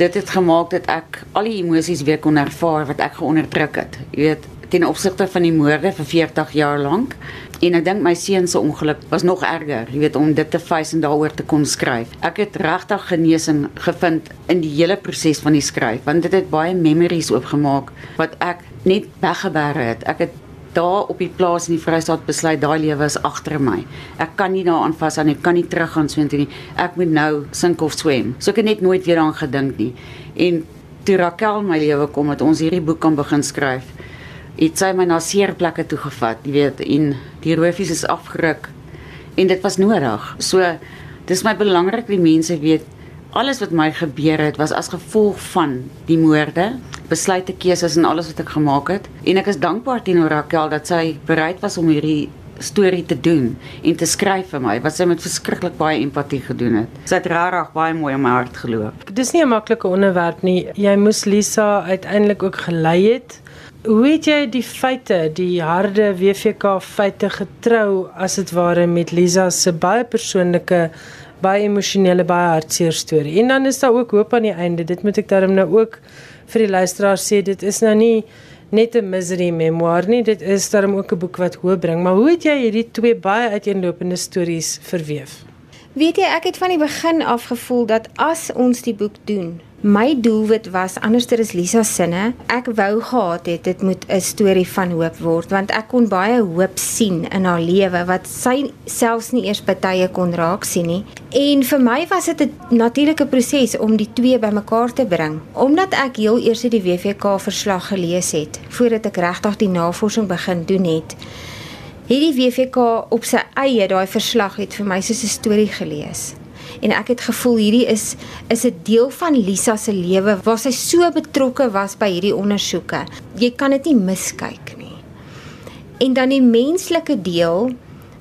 dit het gemaak dat ek al die emosies weer kon ervaar wat ek geonderdruk het. Jy weet ten opsigte van die moorde vir 40 jaar lank en ek dink my seun se ongeluk was nog erger, jy weet om dit te face en daaroor te kon skryf. Ek het regtig genesing gevind in die hele proses van die skryf want dit het baie memories oopgemaak wat ek net weggeberg het. Ek het daar op die plaas in die Vrystaat besluit daai lewe is agter my. Ek kan nie daaraan vas aan nie, ek kan nie teruggaan soontoe nie. Ek moet nou sink of swem. So ek het net nooit weer daaraan gedink nie. En toe Raquel my lewe kom het ons hierdie boek kan begin skryf. Het sy my na seer plekke toe gevat, jy weet, en die roofies is afgeruk. En dit was nodig. So dis my belangrik die mense weet alles wat my gebeur het was as gevolg van die moorde, besluite, keuses en alles wat ek gemaak het. En ek is dankbaar teenoor Raquel dat sy bereid was om hierdie storie te doen en te skryf vir my wat sy met verskriklik baie empatie gedoen het. Sy het regtig baie mooi in my hart geloop. Dis nie 'n maklike onderwerp nie. Jy moes Lisa uiteindelik ook gelei het. Hoe het jy die feite, die harde WVK feite getrou as dit ware met Lisa se baie persoonlike baie emosionele baie hartseer storie. En dan is daar ook hoop aan die einde. Dit moet ek daarom nou ook vir die luisteraars sê, dit is nou nie net 'n misery memoir nie, dit is daarom ook 'n boek wat hoop bring. Maar hoe het jy hierdie twee baie uiteenlopende stories verweef? Weet jy, ek het van die begin af gevoel dat as ons die boek doen, my doelwit was anderster is Lisa sinne. Ek wou gehad het dit moet 'n storie van hoop word want ek kon baie hoop sien in haar lewe wat sy selfs nie eers partye kon raak sien nie. En vir my was dit 'n natuurlike proses om die twee bymekaar te bring. Omdat ek heel eers die WVK verslag gelees het voordat ek regtig die navorsing begin doen het hierdie WVK op sy eie daai verslag het vir my soos 'n storie gelees. En ek het gevoel hierdie is is 'n deel van Lisa se lewe waar sy so betrokke was by hierdie ondersoeke. Jy kan dit nie miskyk nie. En dan die menslike deel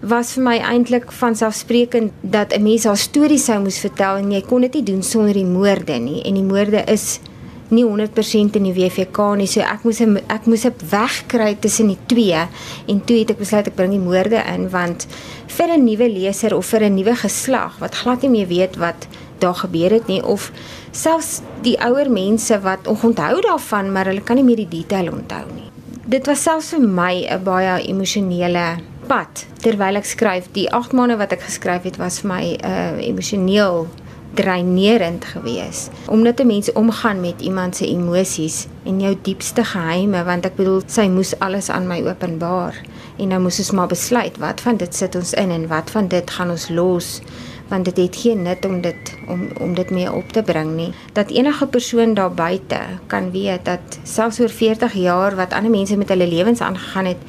was vir my eintlik van selfsprekend dat 'n mens haar storie sou moes vertel en jy kon dit nie doen sonder die moorde nie en die moorde is nie 100% in die WVK nie. So ek moes ek moes op weg kry tussen die twee en toe het ek besluit ek bring die moorde in want vir 'n nuwe leser of vir 'n nuwe geslag wat glad nie meer weet wat daar gebeur het nie of selfs die ouer mense wat onthou daarvan maar hulle kan nie meer die detail onthou nie. Dit was selfs vir my 'n baie emosionele pad terwyl ek skryf. Die 8 maande wat ek geskryf het was vir my 'n uh, emosioneel dreinerend gewees. Omdat 'n mens omgaan met iemand se emosies en jou diepste geheime want ek bedoel sy moes alles aan my openbaar. En nou moes ons maar besluit wat van dit sit ons in en wat van dit gaan ons los? Want dit het geen nut om dit om om dit mee op te bring nie. Dat enige persoon daar buite kan weet dat selfs oor 40 jaar wat ander mense met hulle lewens aangegaan het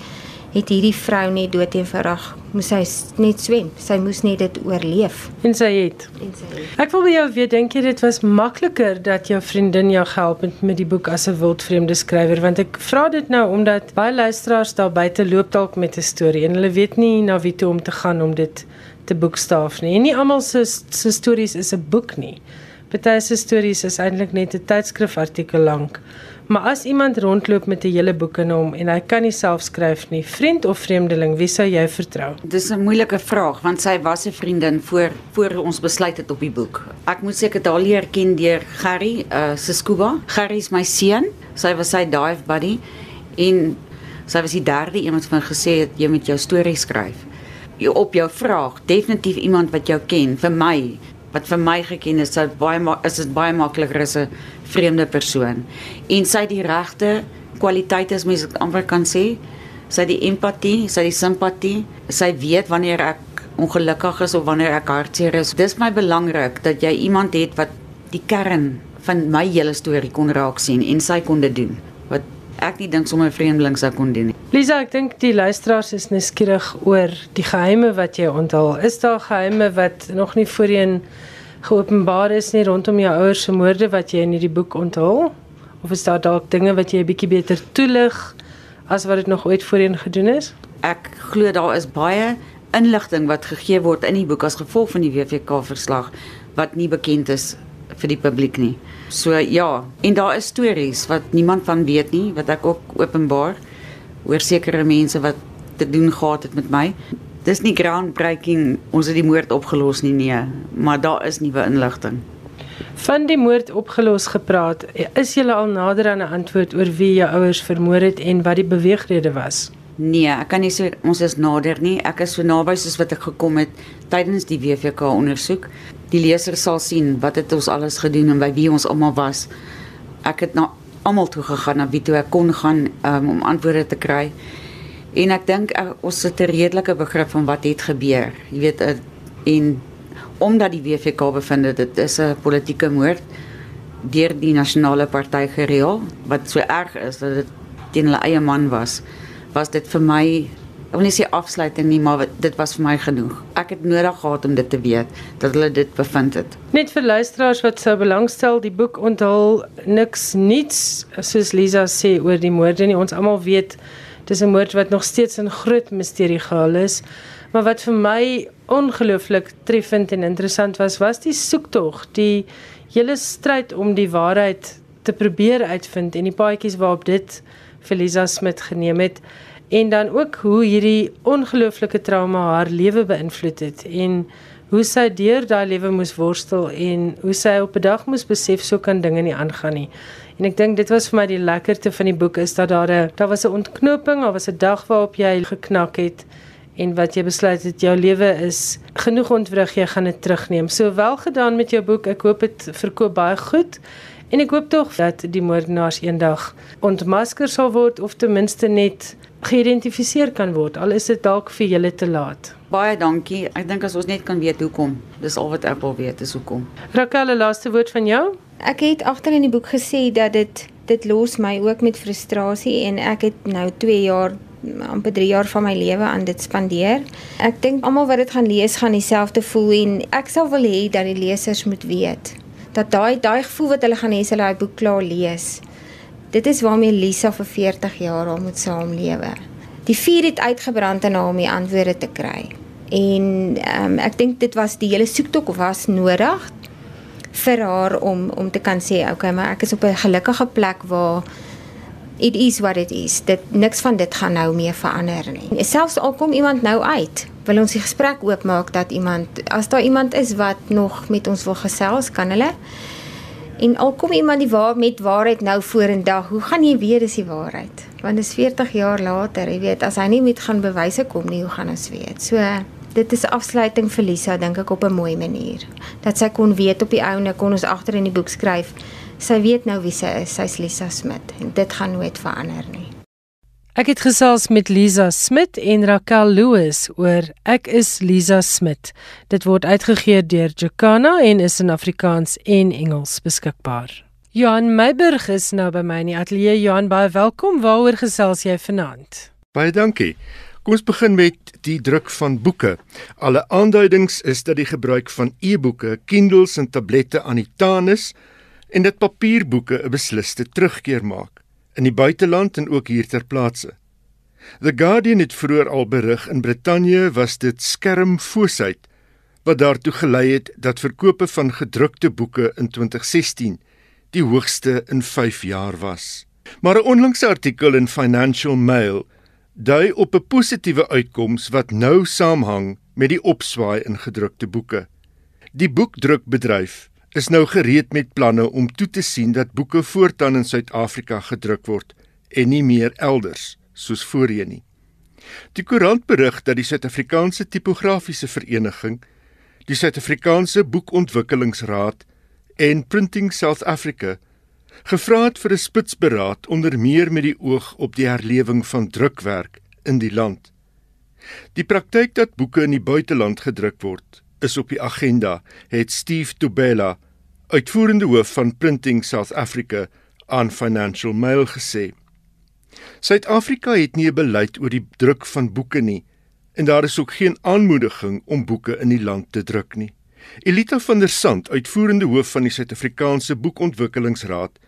het hierdie vrou net dood eenvoudig moes sy net swem. Sy moes net dit oorleef. En sy het. En sy het. Ek wil by jou weet, dink jy dit was makliker dat jou vriendin jou gehelp het met die boek as 'n wildvreemde skrywer? Want ek vra dit nou omdat baie luisteraars daar buite loop dalk met 'n storie en hulle weet nie na wie toe om te gaan om dit te boekstaaf nie. En nie almal se se stories is 'n boek nie. Party se stories is eintlik net 'n tydskrifartikel lank. Maar as iemand rondloop met 'n hele boek in hom en hy kan nie self skryf nie, vriend of vreemdeling, wie sou jy vertrou? Dis 'n moeilike vraag want sy was 'n vriendin voor voor ons besluit het op die boek. Ek moet seker daar leer ken deur Gerry, uh se scuba. Gerry is my seun. Sy was sy dive buddy en sy was die derde een wat van gesê het jy moet jou storie skryf. Jy op jou vraag, definitief iemand wat jou ken vir my wat vir my geken is, sou baie is dit baie makliker as 'n vreemde persoon. En sy het die regte kwaliteite as mens amper kan sê. Sy het die empatie, sy het die simpatie. Sy weet wanneer ek ongelukkig is of wanneer ek hartseer is. Dis my belangrik dat jy iemand het wat die kern van my hele storie kon raak sien en sy kon dit doen. Ek nie dink sommer 'n vreemdeling sou kon doen nie. Lisa, ek dink die luisteraars is nuuskierig oor die geheime wat jy onthul. Is daar geheime wat nog nie voorheen geopenbaar is nie rondom jou ouers se moorde wat jy in hierdie boek onthul? Of is daar dalk dinge wat jy 'n bietjie beter toelig as wat dit nog ooit voorheen gedoen is? Ek glo daar is baie inligting wat gegee word in die boek as gevolg van die WVK verslag wat nie bekend is vir die publiek nie. So ja, en daar is stories wat niemand van weet nie wat ek ook openbaar oor sekere mense wat te doen gehad het met my. Dis nie groundbreaking, ons het die moord opgelos nie nee, maar daar is nuwe inligting. Van die moord opgelos gepraat, is jy al nader aan 'n antwoord oor wie jou ouers vermoor het en wat die beweegrede was? Nee, ek kan nie sê ons is nader nie. Ek is so naby soos wat ek gekom het tydens die WVK ondersoek. Die leser sal sien wat het ons alles gedoen en by wie ons almal was. Ek het na almal toe gegaan na wie toe ek kon gaan um, om antwoorde te kry. En ek dink uh, ons het 'n redelike begrip van wat het gebeur. Jy weet uh, en omdat die WVK bevind het dit is 'n politieke moord deur die nasionale party gereël wat so erg is dat dit teen hulle eie man was was dit vir my ek wil nie sê afsluiting nie maar dit was vir my genoeg. Ek het nodig gehad om dit te weet dat hulle dit bevind het. Net vir luisteraars wat sou belangstel die boek onthul niks niets soos Lisa sê oor die moorde nie. Ons almal weet dis 'n moord wat nog steeds 'n groot misterie gehul is. Maar wat vir my ongelooflik treffend en interessant was, was die soektog, die hele stryd om die waarheid te probeer uitvind en die paadjies waarop dit Felisa Smit geneem het en dan ook hoe hierdie ongelooflike trauma haar lewe beïnvloed het en hoe sy deur daai lewe moes worstel en hoe sy op 'n dag moes besef so kan dinge nie aangaan nie. En ek dink dit was vir my die lekkerste van die boek is dat daar 'n daar was 'n ontknoping, daar was 'n dag waarop jy geknak het en wat jy besluit het jou lewe is genoeg ontwrig jy gaan dit terugneem. So wel gedaan met jou boek. Ek hoop dit verkoop baie goed. En ek hoop tog dat die moordenaars eendag ontmasker sal word of ten minste net geïdentifiseer kan word al is dit dalk vir julle te laat. Baie dankie. Ek dink as ons net kan weet hoekom. Dis al wat ek wil weet is hoekom. Raquel, laaste woord van jou? Ek het agter in die boek gesê dat dit dit los my ook met frustrasie en ek het nou 2 jaar amper 3 jaar van my lewe aan dit spandeer. Ek dink almal wat dit gaan lees gaan dieselfde voel en ek sal wil hê dat die lesers moet weet dat daai daai gevoel wat hulle gaan hê as hulle daai boek klaar lees. Dit is waarmee Lisa vir 40 jaar al moet saamlewe. Die vuur het uitgebrand en haar om die antwoorde te kry. En um, ek dink dit was die hele soektok was nodig vir haar om om te kan sê okay, maar ek is op 'n gelukkige plek waar it is what it is. Dit niks van dit gaan nou meer verander nie. Selfs al kom iemand nou uit, wil ons die gesprek oopmaak dat iemand as daar iemand is wat nog met ons wil gesels, kan hulle En al kom iemand die waar met waarheid nou vorendag, hoe gaan jy weet dis die waarheid? Want dit is 40 jaar later, jy weet, as hy nie met gaan bewyse kom nie, hoe gaan ons weet? So dit is afsluiting vir Lisa dink ek op 'n mooi manier. Dat sy kon weet op die ouene kon ons agter in die boek skryf sy weet nou wie sy is. Sy's Lisa Smit en dit gaan nooit verander nie. Ek het gesels met Lisa Smit en Raquel Louws oor Ek is Lisa Smit. Dit word uitgegee deur Jacana en is in Afrikaans en Engels beskikbaar. Johan Meiburg is nou by my in die ateljee. Johan, baie welkom. Waaroor gesels jy vanaand? Baie dankie. Kom ons begin met die druk van boeke. Alle aanduidings is dat die gebruik van e-boeke, Kindles en tablette aan die taan is en dat papierboeke 'n besliste terugkeer maak in die buiteland en ook hier ter plaatse. The Guardian het vroeër al berig in Brittanje was dit skermfoosheid wat daartoe gelei het dat verkope van gedrukte boeke in 2016 die hoogste in 5 jaar was. Maar 'n onlangse artikel in Financial Mail dui op 'n positiewe uitkoms wat nou saamhang met die opswaai in gedrukte boeke. Die boekdrukbedryf is nou gereed met planne om toe te sien dat boeke voortaan in Suid-Afrika gedruk word en nie meer elders soos voorheen nie. Die koerant berig dat die Suid-Afrikaanse Tipografiese Vereniging, die Suid-Afrikaanse Boekontwikkelingsraad en Printing South Africa gevra het vir 'n spitsberaad onder meer met die oog op die herlewing van drukwerk in die land. Die praktyk dat boeke in die buiteland gedruk word, is op die agenda, het Steve Tobela, uitvoerende hoof van Printing South Africa, aan Financial Mail gesê. Suid-Afrika het nie 'n beleid oor die druk van boeke nie en daar is ook geen aanmoediging om boeke in die land te druk nie. Elita van der Sand, uitvoerende hoof van die Suid-Afrikaanse Boekontwikkelingsraad,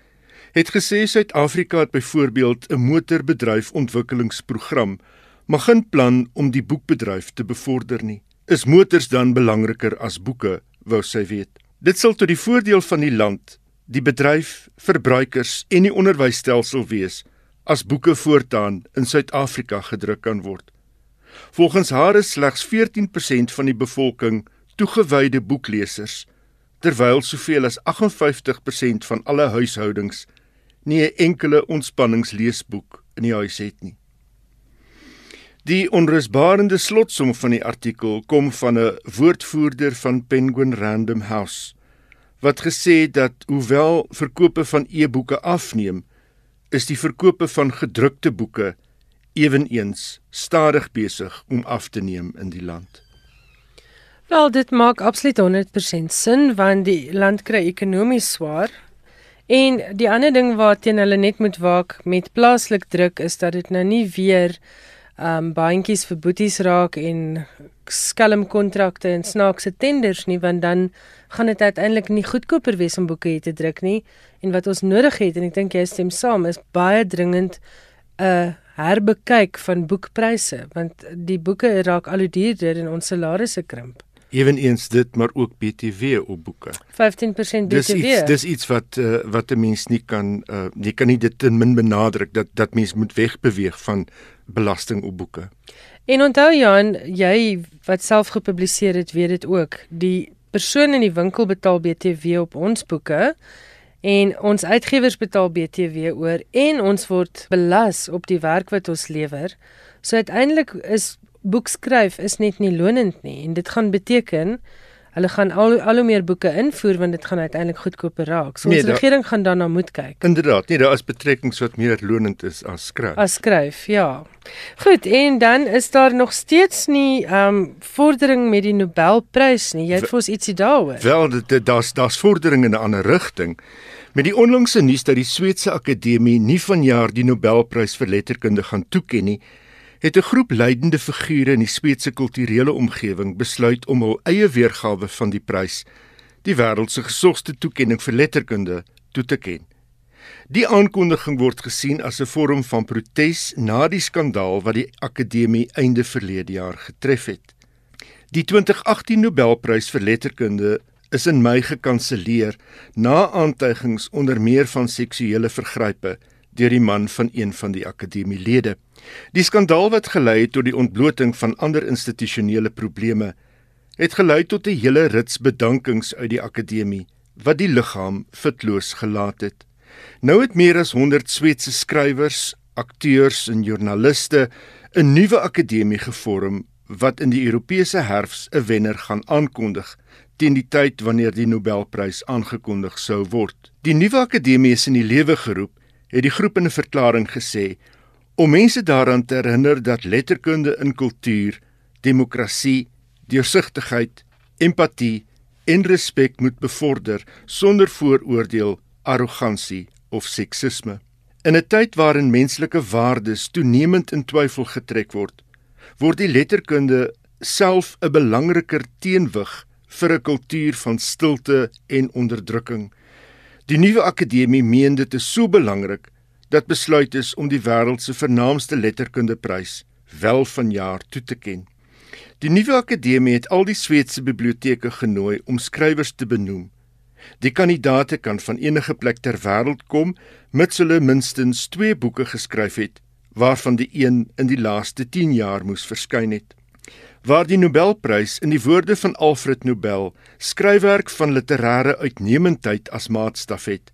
het gesê Suid-Afrika het byvoorbeeld 'n motorbedryf ontwikkelingsprogram, maar geen plan om die boekbedryf te bevorder nie. Is motors dan belangriker as boeke, wou sy weet. Dit sal tot die voordeel van die land, die bedryf, verbruikers en die onderwysstelsel wees as boeke voortaan in Suid-Afrika gedruk kan word. Volgens haar is slegs 14% van die bevolking toegewyde boeklesers, terwyl soveel as 58% van alle huishoudings nie 'n enkele ontspanningsleesboek in die huis het nie. Die onrusbarende slotsom van die artikel kom van 'n woordvoerder van Penguin Random House wat gesê het dat hoewel verkope van e-boeke afneem, is die verkope van gedrukte boeke eweneens stadig besig om af te neem in die land. Wel, dit maak absoluut 100% sin want die land kry ekonomies swaar. En die ander ding waarteen hulle net moet waak met plaaslik druk is dat dit nou nie weer um baantjies vir boeties raak en skelm kontrakte en snaakse tenders nie want dan gaan dit uiteindelik nie goedkoper wees om boeke te druk nie en wat ons nodig het en ek dink jy stem saam is baie dringend 'n herbekyk van boekpryse want die boeke raak al hoe duurder en ons salarisse krimp eweneens dit maar ook BTW op boeke. 15% BTW. Dis iets dis iets wat uh, wat 'n mens nie kan uh, jy kan nie dit ten min benadruk dat dat mens moet wegbeweeg van belasting op boeke. En onthou Jan, jy wat self gepubliseer het, weet dit ook. Die persoon in die winkel betaal BTW op ons boeke en ons uitgewers betaal BTW oor en ons word belas op die werk wat ons lewer. So uiteindelik is boekskryf is net nie lonend nie en dit gaan beteken hulle gaan al al hoe meer boeke invoer want dit gaan uiteindelik goedkoper raak. So nee, ons regering da, gaan daarna moet kyk. Inderdaad, nee, daar is betrekkings wat meer lonend is as skryf. As skryf, ja. Goed, en dan is daar nog steeds nie ehm um, vordering met die Nobelprys nie. Jy het vir ons ietsie daaroor. Wel, dit daar's daar's vordering in 'n ander rigting. Met die onlangse nuus dat die Sweedse Akademie nie vanjaar die Nobelprys vir letterkunde gaan toeken nie, het 'n groep leidende figure in die Sweedse kulturele omgewing besluit om hul eie weergawe van die prys, die wêreld se gesogste toekenning vir letterkunde, toe te ken. Die aankondiging word gesien as 'n vorm van protes na die skandaal wat die akademie einde verlede jaar getref het. Die 2018 Nobelprys vir letterkunde is in Mei gekanselleer na aantuigings onder meer van seksuele vergrype deur die man van een van die akademielede. Die skandaal wat gelei het tot die ontbloting van ander institusionele probleme het gelei tot 'n hele rits bedankings uit die akademie wat die liggaam fitloos gelaat het. Nou het meer as 100 Sweedse skrywers, akteurs en joernaliste 'n nuwe akademie gevorm wat in die Europese herfs 'n wenner gaan aankondig teen die tyd wanneer die Nobelprys aangekondig sou word. Die nuwe akademie is in die lewe geroep het die groep in 'n verklaring gesê om mense daaraan te herinner dat letterkunde in kultuur, demokrasie, deursigtigheid, empatie en respek moet bevorder sonder vooroordeel, arrogansie of seksisme. In 'n tyd waarin menslike waardes toenemend in twyfel getrek word, word die letterkunde self 'n belangriker teenwig vir 'n kultuur van stilte en onderdrukking. Die nuwe akademie meen dit is so belangrik dat besluit is om die wêreld se vernaamste letterkundeprys wel vanjaar toe te ken. Die nuwe akademie het al die Sweedse biblioteke genooi om skrywers te benoem. Die kandidaate kan van enige plek ter wêreld kom mits hulle minstens 2 boeke geskryf het, waarvan die een in die laaste 10 jaar moes verskyn het. Waar die Nobelprys in die woorde van Alfred Nobel skryfwerk van literêre uitnemendheid as maatstaf het,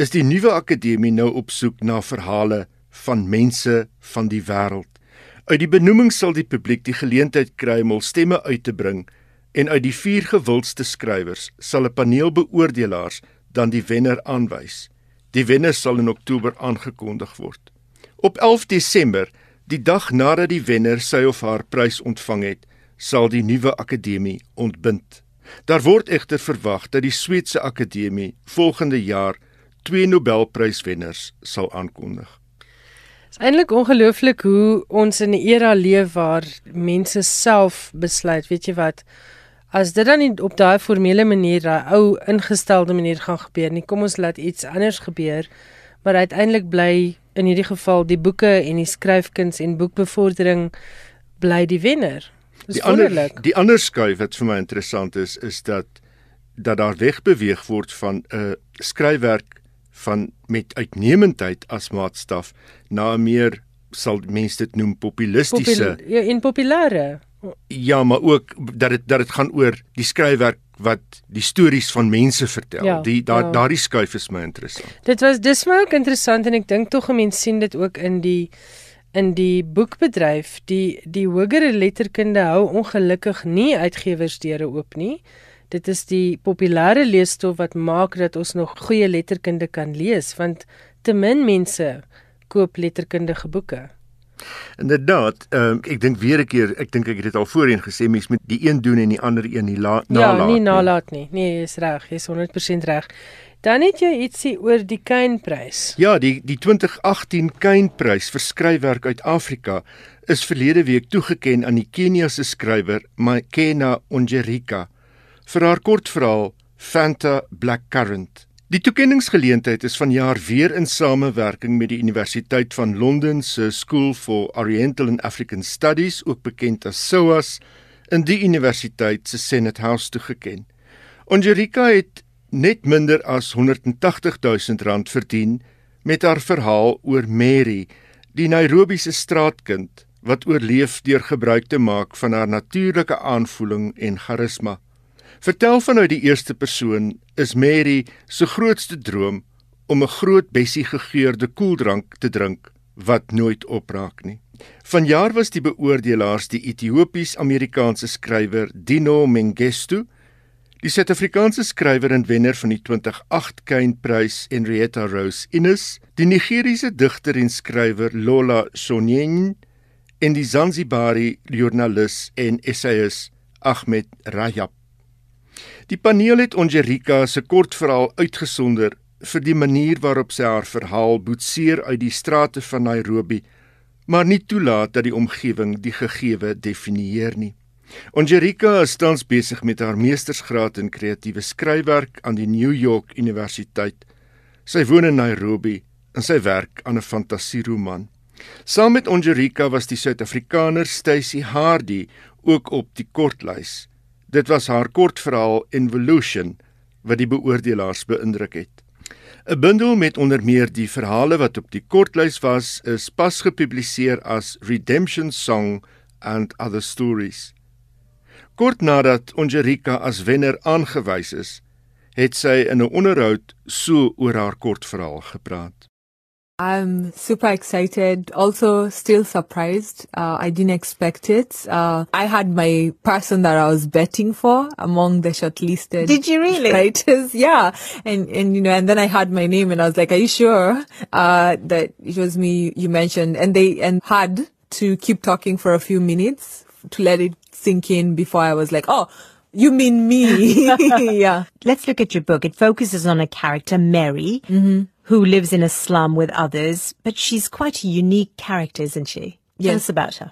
is die nuwe akademie nou op soek na verhale van mense van die wêreld. Uit die benoeming sal die publiek die geleentheid kry om hul stemme uit te bring en uit die vier gewildste skrywers sal 'n paneel beoordelaars dan die wenner aanwys. Die wenner sal in Oktober aangekondig word. Op 11 Desember, die dag nadat die wenner sy of haar prys ontvang het, sal die nuwe akademie ontbind. Daar word egter verwag dat die Sweedse akademie volgende jaar twee Nobelpryswenners sal aankondig. Dit is eintlik ongelooflik hoe ons in 'n era leef waar mense self besluit, weet jy wat? As dit dan nie op daai formele manier, daai ou ingestelde manier gaan gebeur nie, kom ons laat iets anders gebeur. Maar uiteindelik bly in hierdie geval die boeke en die skryfkuns en boekbevordering bly die wenner. Dis die ander die ander skuif wat vir my interessant is is dat dat daar wegbeweeg word van 'n uh, skryfwerk van met uitnemendheid as maatstaf na 'n meer sal mense dit noem populistiese Popul ja, in populêre ja maar ook dat dit dat dit gaan oor die skryfwerk wat die stories van mense vertel ja, die daar ja. daardie skuif is my interessant dit was dis my ook interessant en ek dink tog mense sien dit ook in die in die boekbedryf die die hogere letterkunde hou ongelukkig nie uitgewersdeure oop nie dit is die populêre leesstof wat maak dat ons nog goeie letterkunde kan lees want te min mense koop letterkundige boeke. Inderdaad, um, ek dink weer 'n keer, ek dink ek het dit al voorheen gesê, mens moet die een doen en die ander een nie la, nalat nie. Ja, nie nalat nie. Nee, jy's reg, jy's 100% reg. Dan het jy ietsie oor die Kynprys. Ja, die die 2018 Kynprys vir skryfwerk uit Afrika is verlede week toegekend aan die Keniase skrywer Makena Onjerika vir haar kortverhaal Fanta Blackcurrant. Die toekenningsgeleentheid is vanjaar weer in samewerking met die Universiteit van Londen se School for Oriental and African Studies, ook bekend as SOAS, in die universiteit se Senate House toegeken. Onjerika het net minder as 180 000 rand verdien met haar verhaal oor Mary, die Nairobi se straatkind wat oorleef deur gebruik te maak van haar natuurlike aanvoeling en charisma. Vertel vanuit die eerste persoon is Mary se grootste droom om 'n groot bessie gegeurde koeldrank te drink wat nooit opraak nie. Vanjaar was die beoordelaars die Ethiopies-Amerikaanse skrywer Dino Mengistu, die Suid-Afrikaanse skrywer en wenner van die 2008 Kynprys Henrietta Rose Innes, die Nigeriese digter en skrywer Lola Sonyen en die Zanzibari joernalis en essayist Ahmed Rajab. Die paneel het Onjerika se kortverhaal uitgesonder vir die manier waarop sy haar verhaal boetseer uit die strate van Nairobi, maar nie toelaat dat die omgewing die gegewe definieer nie. Onjerika is tans besig met haar meestersgraad in kreatiewe skryfwerk aan die New York Universiteit. Sy woon in Nairobi en sy werk aan 'n fantasieroman. Saam met Onjerika was die Suid-Afrikaner Stacy Hardy ook op die kortlys. Dit was haar kortverhaal Evolution wat die beoordelaars beïndruk het. 'n Bundel met onder meer die verhale wat op die kortlys was, is pas gepubliseer as Redemption Song and Other Stories. Kort nadat Onjerika as wenner aangewys is, het sy in 'n onderhoud so oor haar kortverhaal gepraat. I'm super excited, also still surprised. Uh, I didn't expect it. Uh, I had my person that I was betting for among the shortlisted. Did you really? Writers. *laughs* Yeah. And, and, you know, and then I had my name and I was like, are you sure, uh, that it was me you mentioned? And they, and had to keep talking for a few minutes to let it sink in before I was like, oh, you mean me? *laughs* *laughs* yeah. Let's look at your book. It focuses on a character, Mary. Mm-hmm who lives in a slum with others, but she's quite a unique character, isn't she? Tell Yes. us about her.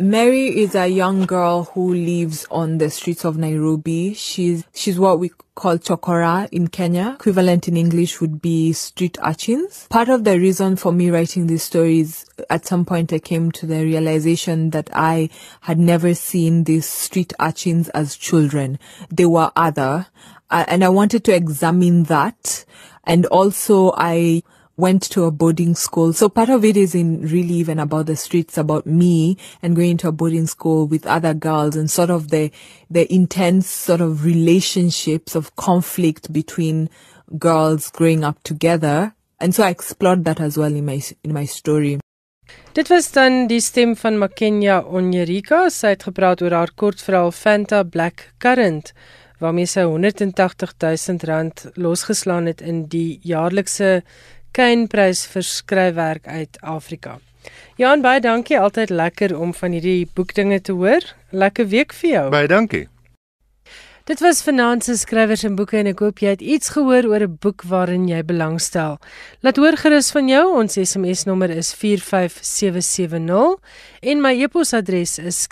Mary is a young girl who lives on the streets of Nairobi. She's she's what we call chokora in Kenya. Equivalent in English would be street urchins. Part of the reason for me writing these stories, at some point I came to the realization that I had never seen these street urchins as children. They were other, uh, and I wanted to examine that. And also I went to a boarding school. So part of it is in really even about the streets, about me and going to a boarding school with other girls and sort of the, the intense sort of relationships of conflict between girls growing up together. And so I explored that as well in my, in my story. Dit was dan die stem van Makenya Onyerika. Sy het gepraat oor haar kortverhaal Fanta Black Currant waarmee sy 180 000 rand losgeslaan het in die jaarlikse Kynprys vir skryfwerk uit Afrika. Jan, baie dankie. Altyd lekker om van hierdie boekdinge te hoor. Lekker week vir jou. Baie dankie. Dit was vanaand se skrywers en boeke en ek hoop jy het iets gehoor oor 'n boek waarin jy belangstel. Laat hoor gerus van jou. Ons SMS nommer is 45770 en my e-posadres is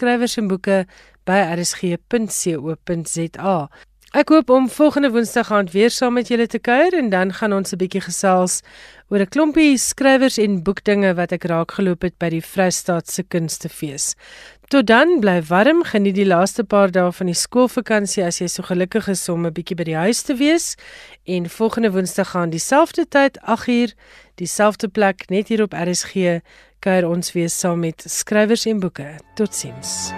skrywersenboeke@rsg.co.za. Ek hoop om volgende Woensdag aand weer saam met julle te kuier en dan gaan ons 'n bietjie gesels oor 'n klompie skrywers en boekdinge wat ek raakgeloop het by die Vrystaatse Kunstefees. Tot dan bly warm, geniet die laaste paar dae van die skoolvakansie as jy so gelukkig is om 'n bietjie by die huis te wees. En volgende Woensdag gaan dieselfde tyd, 8uur, dieselfde plek net hier op RSG kuier ons weer saam met skrywers en boeke. Totsiens.